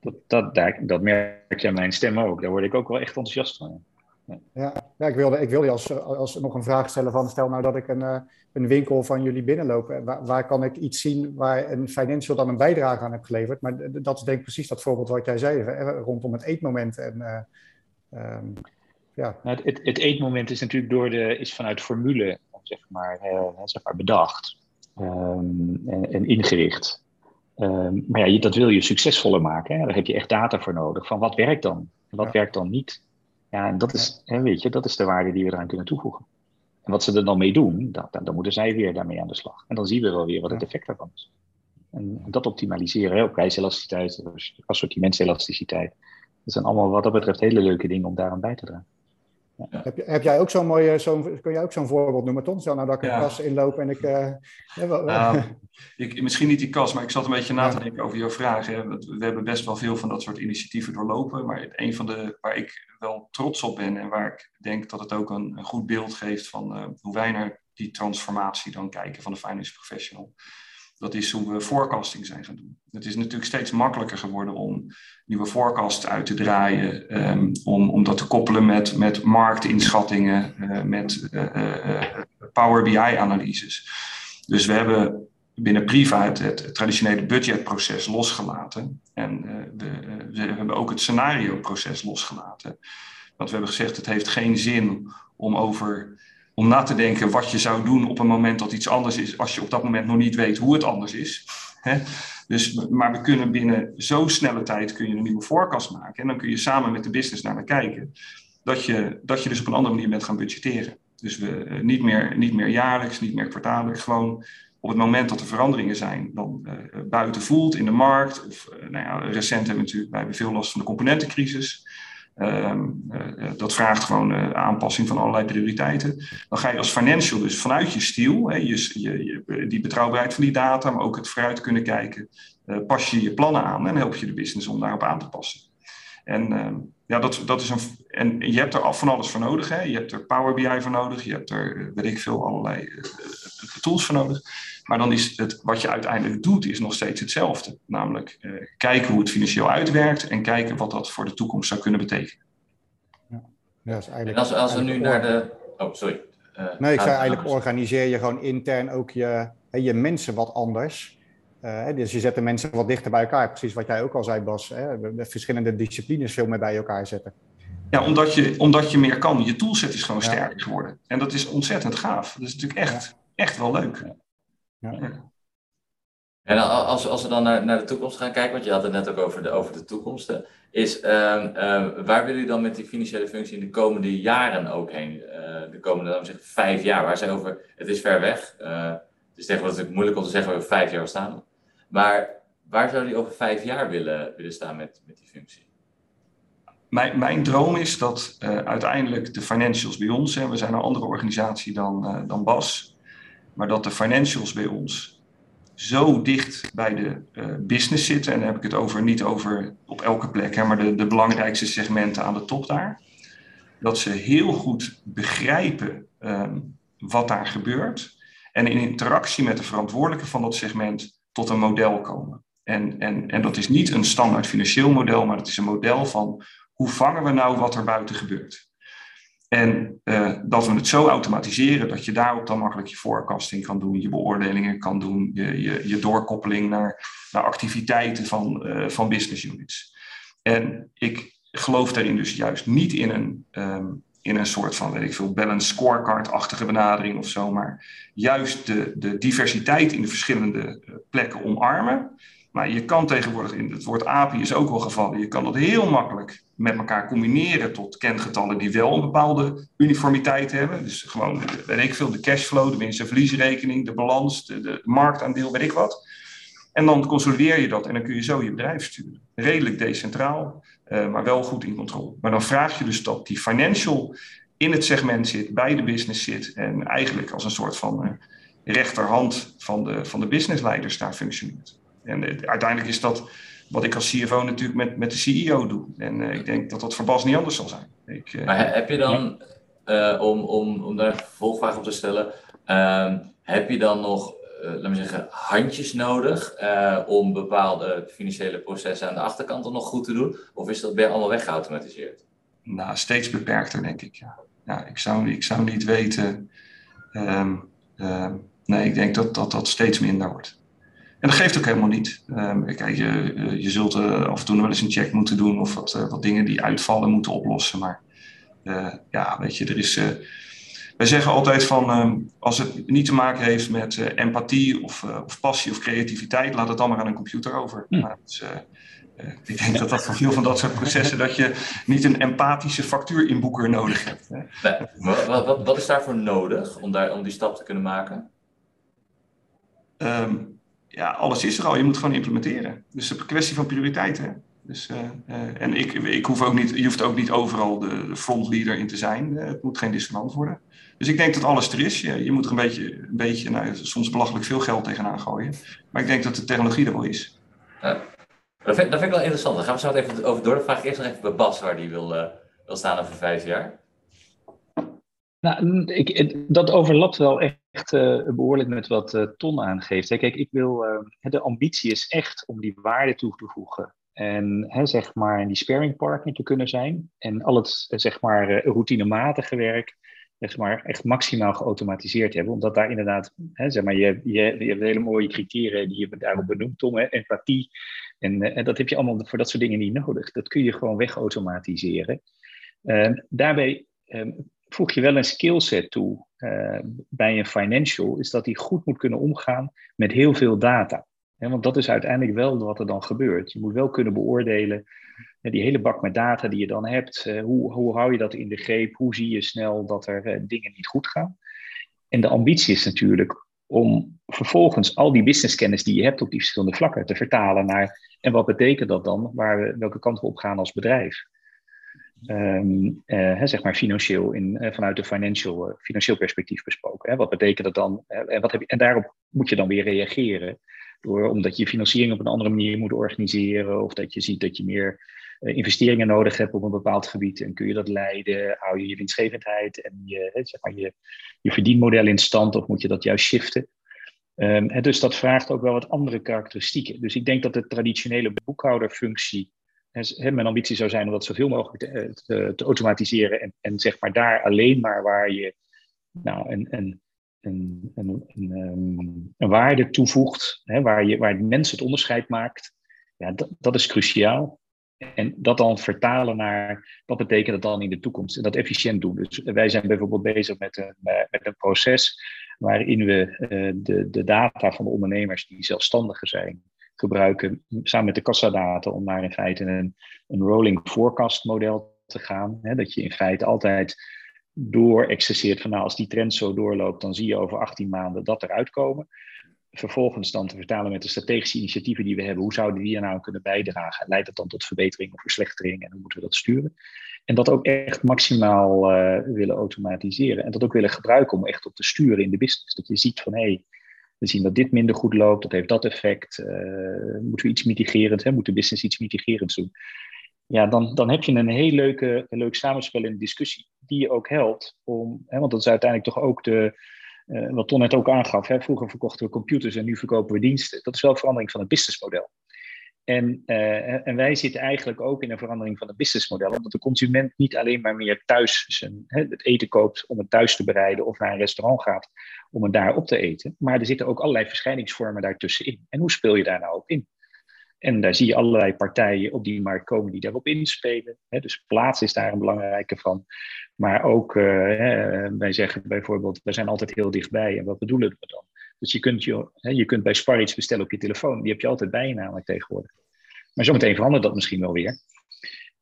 Dat, dat, daar, dat merk je aan mijn stem ook. Daar word ik ook wel echt enthousiast van. Ja, ja, ja ik, wilde, ik wilde je als, als nog een vraag stellen van... stel nou dat ik een, uh, een winkel van jullie binnenloop. Waar, waar, kan ik iets zien waar een financial dan een bijdrage aan heb geleverd? Maar dat is denk ik precies dat voorbeeld wat jij zei, rondom het eetmoment. En, uh, um, ja. Nou, het, het, eetmoment is natuurlijk door de, is vanuit formule zeg maar, uh, zeg maar bedacht um, en, en ingericht. Um, maar ja, dat wil je succesvoller maken. Hè? Daar heb je echt data voor nodig. Van wat werkt dan? Wat ja. werkt dan niet? Ja, en dat is, hè, weet je, dat is de waarde die we eraan kunnen toevoegen. En wat ze er dan mee doen, dat, dan, dan, moeten zij weer daarmee aan de slag. En dan zien we wel weer wat het effect daarvan is. En, dat optimaliseren, hè, prijselasticiteit, assortimentselasticiteit. Dat zijn allemaal wat dat betreft hele leuke dingen om daaraan bij te dragen. Ja. Heb, heb, jij ook zo'n mooie, zo kun jij ook zo'n voorbeeld noemen, Tom? Zo nou dat ik een ja. kas inloop en ik... Uh, ik, misschien niet die kas, maar ik zat een beetje na te denken over jouw vragen. We hebben best wel veel van dat soort initiatieven doorlopen, maar een van de waar ik wel trots op ben en waar ik denk dat het ook een, een goed beeld geeft van uh, hoe wij naar die transformatie dan kijken van de finance professional dat is hoe we forecasting zijn gaan doen. Het is natuurlijk steeds makkelijker geworden om nieuwe forecasts uit te draaien, um, om, om dat te koppelen met, met marktinschattingen, uh, met uh, uh, Power BI-analyses. Dus we hebben binnen Priva het, het traditionele budgetproces losgelaten. En we, we, hebben ook het scenario-proces losgelaten. Want we hebben gezegd, het heeft geen zin om over om na te denken wat je zou doen op een moment dat iets anders is, als je op dat moment nog niet weet hoe het anders is. Dus, maar we kunnen binnen zo'n snelle tijd kun je een nieuwe forecast maken. En dan kun je samen met de business naar naar kijken. Dat je, dat je dus op een andere manier bent gaan budgetteren. Dus we, uh, niet, meer, niet meer jaarlijks, niet meer kwartaallijks. Gewoon op het moment dat er veranderingen zijn, dan uh, buiten voelt in de markt. Of uh, nou ja, recent hebben we natuurlijk hebben veel last van de componentencrisis. Um, uh, dat vraagt gewoon uh, aanpassing van allerlei prioriteiten. Dan ga je als financial dus vanuit je stiel, je, je, die betrouwbaarheid van die data, maar ook het vooruit kunnen kijken, pas je je plannen aan en help je de business om daarop aan te passen. En ehm, ja, dat, dat is een. En je hebt er af van alles voor nodig. Hè. Je hebt er Power BI voor nodig. Je hebt er, weet ik veel, allerlei tools voor nodig. Maar dan is het wat je uiteindelijk doet, is nog steeds hetzelfde. Namelijk uh, kijken hoe het financieel uitwerkt en kijken wat dat voor de toekomst zou kunnen betekenen. Ja, ja is eigenlijk, en als, als we nu naar de. Oh, sorry. Uh, nee, ik zei eigenlijk organiseer je gewoon intern ook je, je mensen wat anders. Uh, dus je zet de mensen wat dichter bij elkaar. Precies wat jij ook al zei, Bas. Hè? De verschillende disciplines veel meer bij elkaar zetten. Ja, omdat je, omdat je meer kan. Je toolset is gewoon ja. sterker geworden. En dat is ontzettend gaaf. Dat is natuurlijk echt, ja. echt wel leuk. Ja. En als, als we dan naar, naar de toekomst gaan kijken, want je had het net ook over de, over de toekomsten, is um, um, waar willen jullie dan met die financiële functie in de komende jaren ook heen? Uh, de komende, dan zeg vijf jaar, waar zijn over, het is ver weg. Uh, het is tegenwoordig natuurlijk moeilijk om te zeggen waar we vijf jaar staan. Maar waar zou die over vijf jaar willen, willen staan met, met die functie? Mijn, mijn droom is dat uh, uiteindelijk de financials bij ons, hè, we zijn een andere organisatie dan, uh, dan BAS, maar dat de financials bij ons zo dicht bij de uh, business zitten, en dan heb ik het over niet over op elke plek, hè, maar de, de belangrijkste segmenten aan de top daar, dat ze heel goed begrijpen um, wat daar gebeurt en in interactie met de verantwoordelijke van dat segment tot een model komen. En, en, en dat is niet een standaard financieel model, maar het is een model van hoe vangen we nou wat er buiten gebeurt. En uh, dat we het zo automatiseren dat je daarop dan makkelijk je forecasting kan doen, je beoordelingen kan doen, je, je, je doorkoppeling naar, naar activiteiten van, uh, van business units. En ik geloof daarin dus juist niet in een, um, in een soort van, weet ik veel, balance scorecard-achtige benadering of zo, maar juist de, de diversiteit in de verschillende uh, plekken omarmen. Maar je kan tegenwoordig, in het woord API is ook wel gevallen, je kan dat heel makkelijk met elkaar combineren tot kengetallen die wel een bepaalde uniformiteit hebben. Dus gewoon, weet ik veel, de cashflow, de winst- en verliesrekening, de balans, de, de marktaandeel, weet ik wat. En dan consolideer je dat en dan kun je zo je bedrijf sturen. Redelijk decentraal, uh, maar wel goed in controle. Maar dan vraag je dus dat die financial in het segment zit, bij de business zit en eigenlijk als een soort van uh, rechterhand van de, van de businessleiders daar functioneert. En uh, uiteindelijk is dat wat ik als CFO natuurlijk met, met de CEO doe. En ik denk dat dat voor Bas niet anders zal zijn. Ik, maar heb je dan, om, om, om daar een vervolgvraag op te stellen, ehm, heb je dan nog, laten we zeggen, handjes nodig om bepaalde financiële processen aan de achterkant nog goed te doen? Of is dat bij allemaal weggeautomatiseerd? Nou, steeds beperkter, denk ik. Ja, ik, zou, ik zou niet weten. Um, um, nee, ik denk dat, dat dat steeds minder wordt. En dat geeft ook helemaal niet. Um, kijk, je, je zult af en toe wel eens een check moeten doen of wat, wat dingen die uitvallen moeten oplossen. Maar ja, weet je, er is. Wij zeggen altijd van um, als het niet te maken heeft met empathie of, of, passie of creativiteit, laat het dan maar aan een computer over. Hm. Maar, dus, ik denk dat dat voor veel van dat soort processen dat je niet een empathische factuurinboeker nodig hebt. Hè? Nee, wat, wat, wat, is daarvoor nodig om, daar, om die stap te kunnen maken? Um, ja, alles is er al. Je moet gewoon implementeren. Dus het is een kwestie van prioriteiten. Dus, uh, uh, en ik, ik hoef ook niet, je hoeft ook niet overal de, de frontleader in te zijn. Uh, het moet geen dissonant worden. Dus ik denk dat alles er is. Je, je moet er een beetje, een beetje nou, soms belachelijk veel geld tegenaan gooien. Maar ik denk dat de technologie er wel is. Ja. Dat, vind, dat vind ik wel interessant. Daar gaan we zo even over door. Dan vraag ik eerst nog even bij Bas waar die wil, wil staan over vijf jaar. Nou, ik, dat overlapt wel echt uh, behoorlijk met wat uh, Ton aangeeft. Hè. Kijk, ik wil, uh, de ambitie is echt om die waarde toe te voegen. En hè, zeg maar die sparing partner te kunnen zijn. En al het zeg maar routinematige werk zeg maar, echt maximaal geautomatiseerd hebben. Omdat daar inderdaad, hè, zeg maar, je, je, je hebt hele mooie criteria die je daarop benoemt, Tom. Empathie. En, en dat heb je allemaal voor dat soort dingen niet nodig. Dat kun je gewoon wegautomatiseren. daarbij voeg je wel een skillset toe uh, bij een financial, is dat hij goed moet kunnen omgaan met heel veel data. Want dat is uiteindelijk wel wat er dan gebeurt. Je moet wel kunnen beoordelen, die hele bak met data die je dan hebt, hoe, hoe hou je dat in de greep? Hoe zie je snel dat er dingen niet goed gaan? En de ambitie is natuurlijk om vervolgens al die businesskennis die je hebt op die verschillende vlakken te vertalen naar, en wat betekent dat dan, waar we, welke kant we op gaan als bedrijf? Um, uh, zeg maar financieel, in, uh, vanuit een financial, financieel perspectief besproken. Hè? Wat betekent dat dan? en, wat heb je, en daarop moet je dan weer reageren. Door, omdat je financiering op een andere manier moet organiseren. Of dat je ziet dat je meer investeringen nodig hebt op een bepaald gebied. En kun je dat leiden? Hou je je winstgevendheid en je, zeg maar je, je verdienmodel in stand? Of moet je dat juist shiften? Um, dus dat vraagt ook wel wat andere karakteristieken. Dus ik denk dat de traditionele boekhouderfunctie mijn ambitie zou zijn om dat zoveel mogelijk te, te, te automatiseren en, en, zeg maar daar alleen maar waar je nou, een, een, een, ehm, een waarde toevoegt, hè, waar, je, waar mensen het onderscheid maakt, ja, dat, dat is cruciaal. En dat dan vertalen naar wat betekent dat dan in de toekomst en dat efficiënt doen. Dus wij zijn bijvoorbeeld bezig met een, met een proces waarin we uh, de, de data van de ondernemers die zelfstandigen zijn, gebruiken samen met de kassadata om naar in feite een, een rolling forecast model te gaan. Hè, dat je in feite altijd door excesseert van nou als die trend zo doorloopt, dan zie je over 18 maanden dat eruit komen. vervolgens dan te vertalen met de strategische initiatieven die we hebben. Hoe zouden die er nou kunnen bijdragen? Leidt dat dan tot verbetering of verslechtering? En hoe moeten we dat sturen? En dat ook echt maximaal uh, willen automatiseren. En dat ook willen gebruiken om echt op te sturen in de business. Dat je ziet van hé, hey, we zien dat dit minder goed loopt, dat heeft dat effect. Uh, moeten we iets mitigerend, hè? moet de business iets mitigerends doen? Ja, dan, dan heb je een heel leuke, leuk samenspel in de discussie, die je ook helpt om, hè, want dat is uiteindelijk toch ook de, uh, wat Ton net ook aangaf. Hè? Vroeger verkochten we computers en nu verkopen we diensten. Dat is wel verandering van het businessmodel. En, uh, en wij zitten eigenlijk ook in een verandering van het businessmodel, omdat de consument niet alleen maar meer thuis zijn, hè, het eten koopt om het thuis te bereiden of naar een restaurant gaat om het daar op te eten. Maar er zitten ook allerlei verschijningsvormen daartussenin. En hoe speel je daar nou op in? En daar zie je allerlei partijen op die markt komen die daarop inspelen. Dus plaats is daar een belangrijke van. Maar ook, uh, wij zeggen bijvoorbeeld, we zijn altijd heel dichtbij. En wat bedoelen we dan? Dus je kunt, je, je kunt bij Spar iets bestellen op je telefoon. Die heb je altijd bij je namelijk tegenwoordig. Maar zometeen verandert dat misschien wel weer.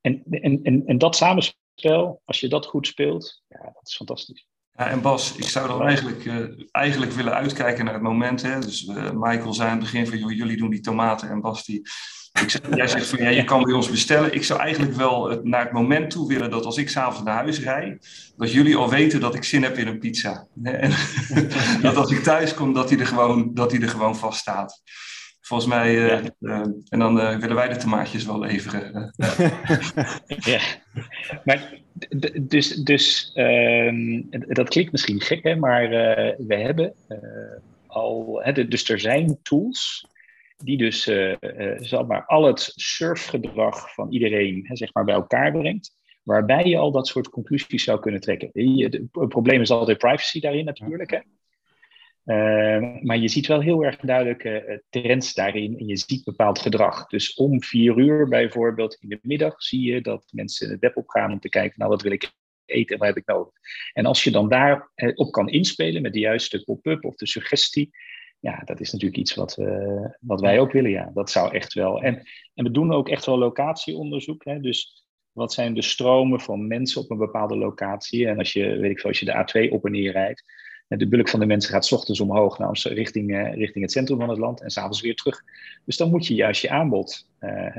En, en, en, en dat samenspel, als je dat goed speelt, ja, dat is fantastisch. Ja, en Bas, ik zou dan eigenlijk, uh, eigenlijk willen uitkijken naar het moment. Hè? Dus uh, Michael zei aan het begin van, jullie doen die tomaten en Bas die... Ik zeg, jij zegt van, ja, je kan bij ons bestellen. Ik zou eigenlijk wel naar het moment toe willen dat als ik s'avonds naar huis rijd, dat jullie al weten dat ik zin heb in een pizza. En dat als ik thuis kom, dat die er gewoon, dat die er gewoon vast staat. Volgens mij, ja. uh, en dan uh, willen wij de tomaatjes wel leveren. ja, maar dus, dus um, dat klinkt misschien gek, hè, maar we hebben al, hè, dus er zijn tools die dus zeg maar, al het surfgedrag van iedereen hè, zeg maar, bij elkaar brengt, waarbij je al dat soort conclusies zou kunnen trekken. Het probleem is altijd privacy daarin natuurlijk. Hè. Uh, maar je ziet wel heel erg duidelijk uh, trends daarin en je ziet bepaald gedrag. Dus om vier uur bijvoorbeeld in de middag zie je dat mensen het web opgaan om te kijken, nou wat wil ik eten en wat heb ik nodig. En als je dan daarop uh, op kan inspelen met de juiste pop-up of de suggestie, ja, dat is natuurlijk iets wat, wat wij ook willen. Ja, dat zou echt wel. En, en we doen ook echt wel locatieonderzoek. Hè, dus wat zijn de stromen van mensen op een bepaalde locatie? En als je, weet ik veel, als je de A2 op en neer rijdt, de bulk van de mensen gaat s ochtends omhoog naar richting, uh, richting het centrum van het land en s'avonds weer terug. Dus dan moet je juist je aanbod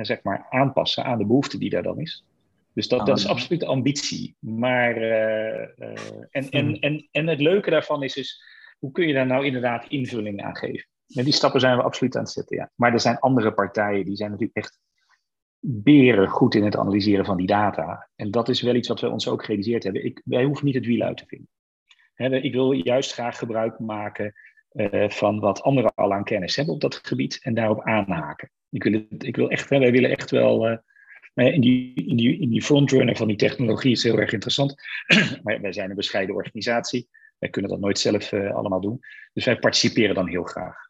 zeg maar aanpassen aan de behoefte die daar dan is. Dus dat, dat is absoluut de ambitie. Maar, en, en, en, en het leuke daarvan is, is, hoe kun je daar nou inderdaad invulling aan geven? En die stappen zijn we absoluut aan het zetten, ja. Maar er zijn andere partijen, die zijn natuurlijk echt beren goed in het analyseren van die data. En dat is wel iets wat we ons ook gerealiseerd hebben. Ik, wij hoeven niet het wiel uit te vinden ik wil juist graag gebruik maken uh, van wat anderen al aan kennis hebben op dat gebied en daarop aanhaken. Ik wil, ik wil echt, wij willen echt wel. Uh, in die, in, die, in die frontrunner van die technologie is heel erg interessant. maar wij zijn een bescheiden organisatie. Wij kunnen dat nooit zelf uh, allemaal doen. Dus wij participeren dan heel graag.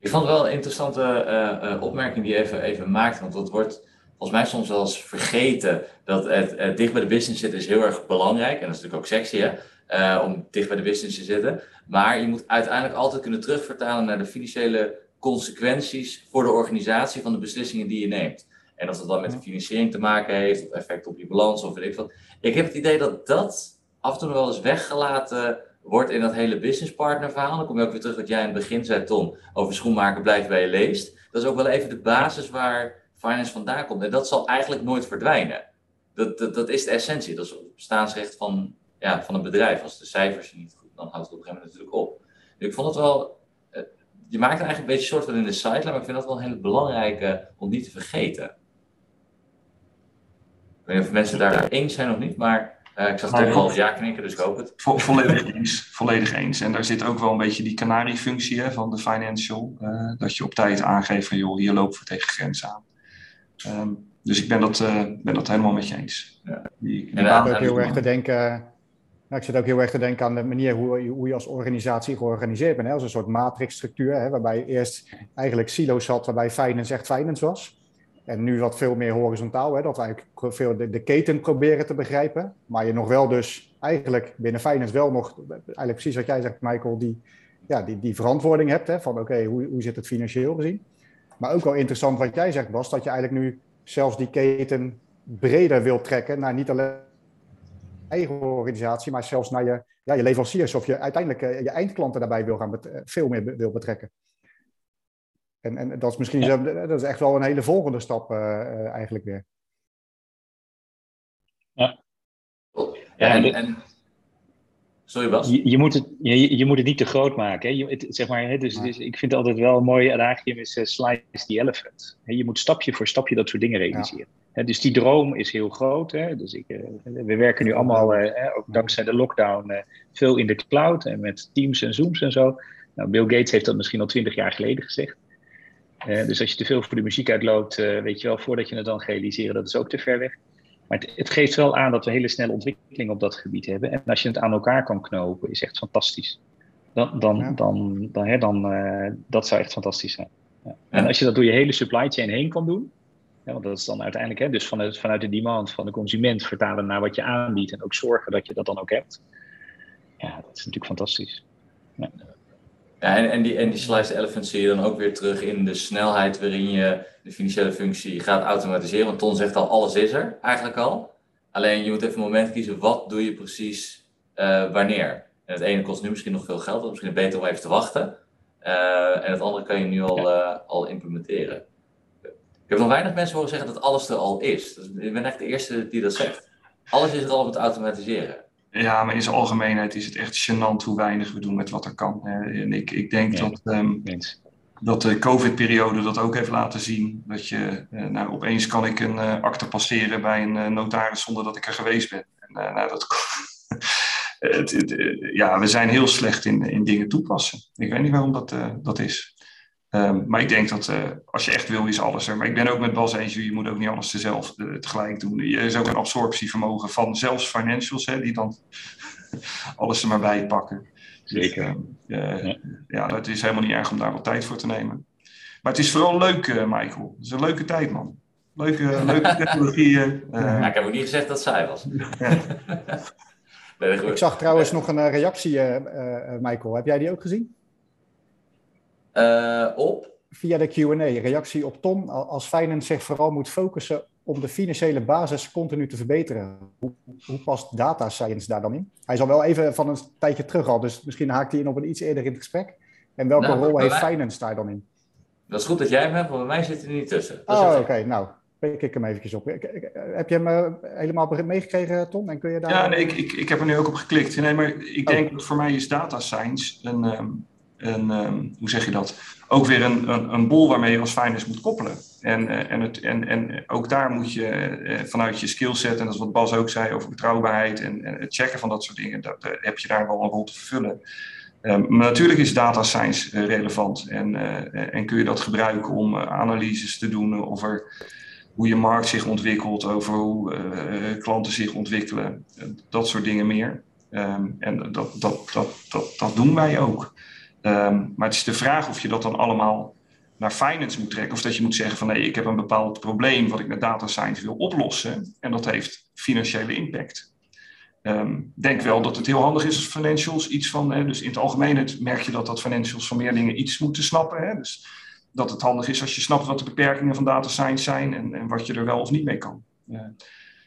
Ik vond het wel een interessante opmerking die je even, even maakt. Want dat wordt volgens mij soms wel eens vergeten dat het, dicht bij de business zitten is heel erg belangrijk. En dat is natuurlijk ook sexy, hè? uh, om dicht bij de business te zitten. Maar je moet uiteindelijk altijd kunnen terugvertalen naar de financiële consequenties voor de organisatie van de beslissingen die je neemt. En of dat dan met de financiering te maken heeft, of effect op je balans of weet ik wat. Ik heb het idee dat dat af en toe wel eens weggelaten wordt in dat hele businesspartner verhaal. Dan kom je ook weer terug wat jij in het begin zei, Tom, over schoenmaken blijft bij je leest. Dat is ook wel even de basis waar finance vandaan komt. En dat zal eigenlijk nooit verdwijnen. Dat, dat, dat is de essentie. Dat is het bestaansrecht van ja, van een bedrijf. Als de cijfers niet goed, dan houdt het op een gegeven moment natuurlijk op. Dus ik vond het wel, eh, je maakt het eigenlijk een beetje soort van in de site, maar ik vind dat wel een hele belangrijke om niet te vergeten. Ik weet niet of mensen daar eens zijn of niet, maar uh, ik zag het al ja knikken, dus ik hoop het. Vo volledig eens, volledig eens. En daar zit ook wel een beetje die kanarie-functie van de financial. Uh, dat je op tijd aangeeft van, joh, hier lopen we tegen grenzen aan. Um, dus ik ben dat, uh, ben dat helemaal met je eens. Ja. Die, die en dan ook heel erg te denken nou, ik zit ook heel erg te denken aan de manier hoe, hoe je als organisatie georganiseerd bent. Hè? Als een soort matrixstructuur, hè? waarbij je eerst eigenlijk silo's had, waarbij finance echt finance was. En nu wat veel meer horizontaal, hè? dat we eigenlijk veel de, de, keten proberen te begrijpen. Maar je nog wel dus eigenlijk binnen finance wel nog, eigenlijk precies wat jij zegt Michael, die, ja, die, die verantwoording hebt. Hè? Van oké, hoe, hoe zit het financieel gezien? Maar ook wel interessant wat jij zegt Bas, dat je eigenlijk nu zelfs die keten breder wilt trekken naar niet alleen eigen organisatie, maar zelfs naar je, ja, je leveranciers of je uiteindelijk je eindklanten daarbij wil gaan veel meer wil betrekken. En, en dat is misschien ja. dat is echt wel een hele volgende stap eigenlijk weer. Ja. Ja, en, en Sorry Bas? Je, je, moet het, je, je, moet het niet te groot maken. Hè? Je, het, zeg maar, hè? Dus, dus, ik vind het altijd wel een mooi adagium is uh, slice the elephant. Hè? Je moet stapje voor stapje dat soort dingen realiseren. Hè? Dus die droom is heel groot. Hè? Dus ik, uh, we werken nu allemaal, uh, ook dankzij de lockdown, veel in de cloud en met Teams en Zooms en zo. Nou, Bill Gates heeft dat misschien al twintig jaar geleden gezegd. dus als je te veel voor de muziek uitloopt, weet je wel, voordat je het dan realiseren, dat is ook te ver weg. Maar het, het, geeft wel aan dat we hele snelle ontwikkeling op dat gebied hebben. En als je het aan elkaar kan knopen, is echt fantastisch. Dan, dan, dan, dan, hè, dan uh, dat zou echt fantastisch zijn. Ja. En als je dat door je hele supply chain heen kan doen, ja, want dat is dan uiteindelijk hè, dus vanuit, vanuit de demand van de consument vertalen naar wat je aanbiedt en ook zorgen dat je dat dan ook hebt. Ja, dat is natuurlijk fantastisch. Ja. Ja, en, en, die, en die sliced elephant zie je dan ook weer terug in de snelheid waarin je de financiële functie gaat automatiseren. Want Ton zegt al, alles is er eigenlijk al. Alleen je moet even een moment kiezen, wat doe je precies uh, wanneer? En het ene kost nu misschien nog veel geld, dat is misschien beter om even te wachten. Uh, en het andere kan je nu al, uh, al implementeren. Ik heb nog weinig mensen horen zeggen dat alles er al is. Dus ik ben echt de eerste die dat zegt. Alles is er al om het automatiseren. Ja, maar in zijn algemeenheid is het echt gênant hoe weinig we doen met wat er kan. En ik, ik denk dat, um, dat de COVID-periode dat ook heeft laten zien. Dat je, uh, nou, opeens kan ik een uh, akte passeren bij een uh, notaris zonder dat ik er geweest ben. En, nou, dat, het, het, ja, we zijn heel slecht in, in dingen toepassen. Ik weet niet waarom dat, dat is. Um, maar ik denk dat als je echt wil, is alles er. Maar ik ben ook met Bas eens, je moet ook niet alles zelf tegelijk doen. Er is ook een absorptievermogen van zelfs financials, hè, die dan alles er maar bij pakken. Zeker. Dus, uh, ja. ja, het is helemaal niet erg om daar wat tijd voor te nemen. Maar het is vooral leuk, uh, Michael. Het is een leuke tijd, man. Leuke, leuke technologieën. Uh, ja, ik heb ook niet gezegd dat zij was. nee, ik zag trouwens nog een reactie, Michael. Heb jij die ook gezien? Op? Via de Q&A. Reactie op Tom. Als Finance zich vooral moet focussen om de financiële basis continu te verbeteren. Hoe, hoe, past data science daar dan in? Hij is al wel even van een tijdje terug al, dus misschien haakt hij in op een iets eerder in het gesprek. En welke nou, rol heeft finance daar dan in? Dat is goed dat jij hem hebt, want bij mij zit hij niet tussen. oh, oké. Okay. Nou, pik ik hem eventjes op. Heb je hem uh, helemaal meegekregen, Tom? En kun je daar... Ja, nee, ik, ik, ik heb er nu ook op geklikt. Nee, maar ik denk oh. dat voor mij is data science een, um, een um, hoe zeg je dat? Ook weer een, een, een bol waarmee je als finance moet koppelen. En, eh, en, het, en, en ook daar moet je eh, vanuit je skillset, en dat is wat Bas ook zei over betrouwbaarheid en, en het checken van dat soort dingen, dat, eh, heb je daar wel een rol te vervullen. Um, maar natuurlijk is data science relevant en, en kun je dat gebruiken om analyses te doen over hoe je markt zich ontwikkelt, over hoe klanten zich ontwikkelen, dat soort dingen meer. Um, en dat, dat, dat, dat, dat doen wij ook. Um, maar het is de vraag of je dat dan allemaal naar finance moet trekken. Of dat je moet zeggen van nee, ik heb een bepaald probleem wat ik met data science wil oplossen. En dat heeft financiële impact. Um, denk wel dat het heel handig is als financials iets van, hè, dus in het algemeen merk je dat dat financials van meer dingen iets moeten snappen. Hè, dus dat het handig is als je snapt wat de beperkingen van data science zijn en, en wat je er wel of niet mee kan.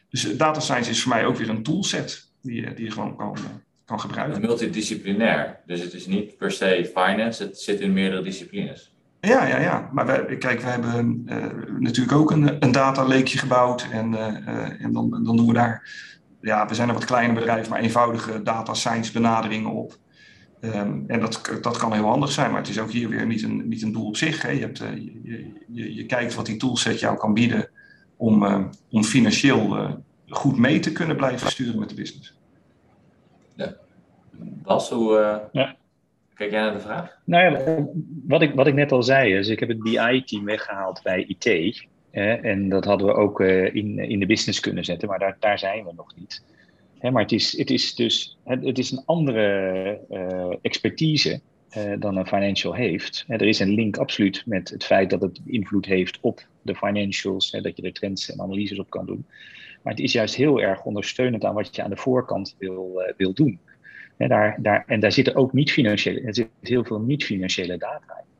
Dus data science is voor mij ook weer een toolset die, die je gewoon kan, kan gebruiken. Het is multidisciplinair, dus het is niet per se finance, het zit in meerdere disciplines. Ja, ja, ja. Maar wij, kijk, we hebben uh, natuurlijk ook een, een dataleekje gebouwd. En, uh, en dan, dan doen we daar, ja, we zijn een wat kleiner bedrijf, maar eenvoudige data science benaderingen op. Um, en dat, dat kan heel handig zijn, maar het is ook hier weer niet een, niet een doel op zich. Hè. Je, hebt, uh, je, je, je, kijkt wat die toolset jou kan bieden om, om financieel goed mee te kunnen blijven sturen met de business. Ja. Bas, hoe, ja. Kijk jij naar de vraag? Nou ja, wat ik, wat ik net al zei, is ik heb het BI-team weggehaald bij IT. en dat hadden we ook uh, in, in de business kunnen zetten, maar daar, daar zijn we nog niet. Hè, maar het is, het is dus het, het is een andere uh, expertise dan een financial heeft. er is een link absoluut met het feit dat het invloed heeft op de financials, dat je er trends en analyses op kan doen. Maar het is juist heel erg ondersteunend aan wat je aan de voorkant wil, wil doen daar, daar, en daar zitten ook niet financiële, er zit heel veel niet-financiële data in.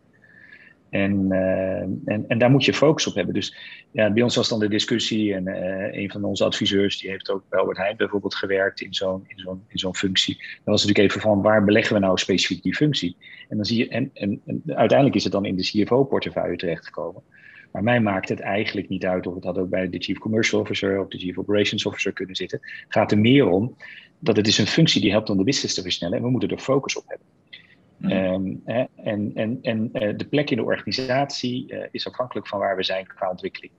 En, uh, en, en daar moet je focus op hebben. Dus ja, bij ons was dan de discussie. En uh, een van onze adviseurs, die heeft ook bij Albert Heijn bijvoorbeeld gewerkt in zo'n in zo'n in zo'n functie. Dan was natuurlijk even van waar beleggen we nou specifiek die functie? En dan zie je, en, en, en uiteindelijk is het dan in de CFO-portefeuille terechtgekomen. Maar mij maakt het eigenlijk niet uit of het had ook bij de Chief Commercial Officer of de Chief Operations Officer kunnen zitten. Het gaat er meer om dat het is een functie die helpt om de business te versnellen en we moeten er focus op hebben. Um, hè, en en, en uh, de plek in de organisatie uh, is afhankelijk van waar we zijn qua ontwikkeling.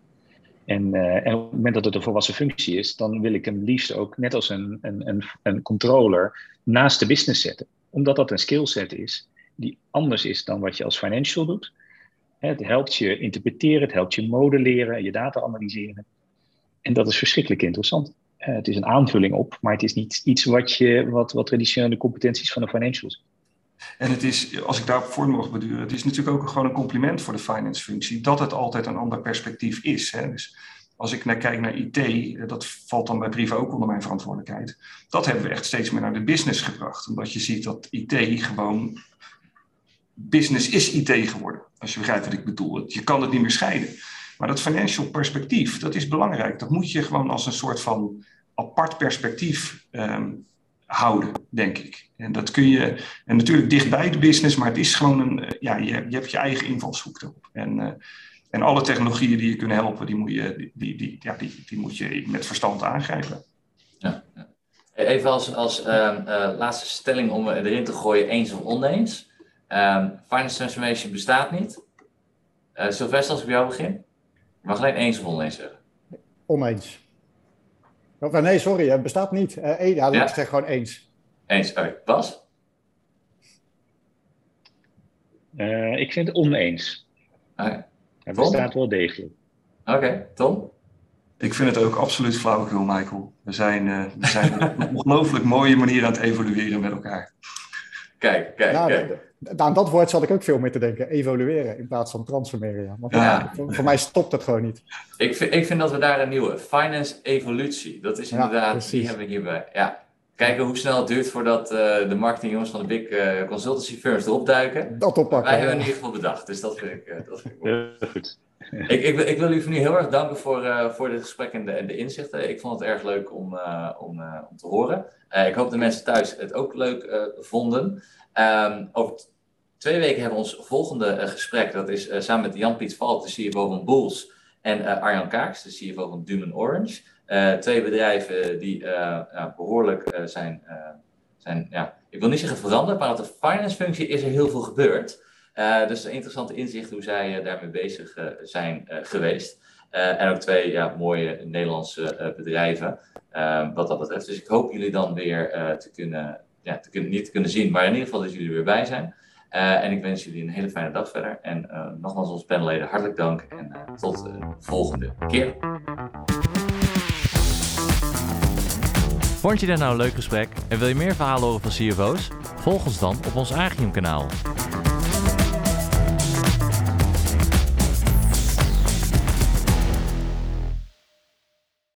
En, uh, en, op het moment dat het een volwassen functie is, dan wil ik hem liefst ook net als een, een, een, een controller naast de business zetten. Omdat dat een skillset is die anders is dan wat je als financial doet. Het helpt je interpreteren, het helpt je modelleren, je data analyseren. En dat is verschrikkelijk interessant. het is een aanvulling op, maar het is niet iets wat, je, wat, wat traditionele competenties van de financials en het is, als ik daarop voor mag beduren, het is natuurlijk ook gewoon een compliment voor de finance-functie dat het altijd een ander perspectief is. Hè? Dus als ik naar kijk naar IT, dat valt dan bij Priva ook onder mijn verantwoordelijkheid. Dat hebben we echt steeds meer naar de business gebracht. Omdat je ziet dat IT gewoon. Business is IT geworden, als je begrijpt wat ik bedoel. Je kan het niet meer scheiden. Maar dat financial perspectief, dat is belangrijk. Dat moet je gewoon als een soort van apart perspectief um, houden, denk ik. En dat kun je, en natuurlijk dichtbij de business, maar het is gewoon een, eh, ja, je, je hebt je eigen invalshoek erop. En, uh, en alle technologieën die je kunnen helpen, die moet je, die, die, ja, die, die moet je met verstand aangrijpen. Ja. Even als, als uh, uh, laatste stelling om erin te gooien, eens of oneens. Um, finance transformation bestaat niet. Uh, Sylvester, als ik bij jou begin. Je mag alleen eens of oneens zeggen. Oneens. Of, nee, sorry, het bestaat niet. Uh, ja, ja? ik zeg gewoon eens. Eens, oké. Okay. Bas? Uh, ik vind het oneens. Okay. Het bestaat wel degelijk. Oké, okay. Tom? Ik vind het ook absoluut flauwekul, Michael. We zijn, uh, we zijn op een ongelooflijk mooie manier aan het evolueren met elkaar. Kijk, kijk, nou, kijk. Aan dat woord zat ik ook veel meer te denken. Evolueren in plaats van transformeren. Ja. Want ja. Voor, voor, mij stopt het gewoon niet. Ik vind, ik vind dat we daar een nieuwe finance evolutie. Dat is inderdaad, ja, die hebben we hierbij. Ja. Kijken hoe snel het duurt voordat uh, de marketingjongens van de big uh, consultancy firms erop duiken. Dat oppakken. Wij hebben in ieder geval bedacht. Dus dat vind ik, uh, dat vind ik mooi. Ja, goed. Ik, ik, ik, wil u van nu heel erg danken voor, uh, voor dit gesprek en de, de inzichten. Ik vond het erg leuk om, uh, om, uh, om te horen. ik hoop dat mensen thuis het ook leuk vonden. Um, over twee weken hebben we ons volgende gesprek. Dat is samen met Jan-Piet Valk, de CFO van Bulls. En Arjan Kaaks, de CFO van Dumen Orange. twee bedrijven die behoorlijk zijn, zijn ja, ik wil niet zeggen veranderd, maar op de finance functie is er heel veel gebeurd. Uh, dus interessante inzicht hoe zij uh, daarmee bezig uh, zijn geweest. en ook twee ja, mooie Nederlandse bedrijven wat dat betreft. Dus ik hoop jullie dan weer te kunnen, ja, te kunnen, niet te kunnen zien, maar in ieder geval dat jullie weer bij zijn. en ik wens jullie een hele fijne dag verder. En nogmaals onze panelleden hartelijk dank en tot de volgende keer. Vond je dit nou een leuk gesprek en wil je meer verhalen horen van CFO's? Volg ons dan op ons Agium kanaal.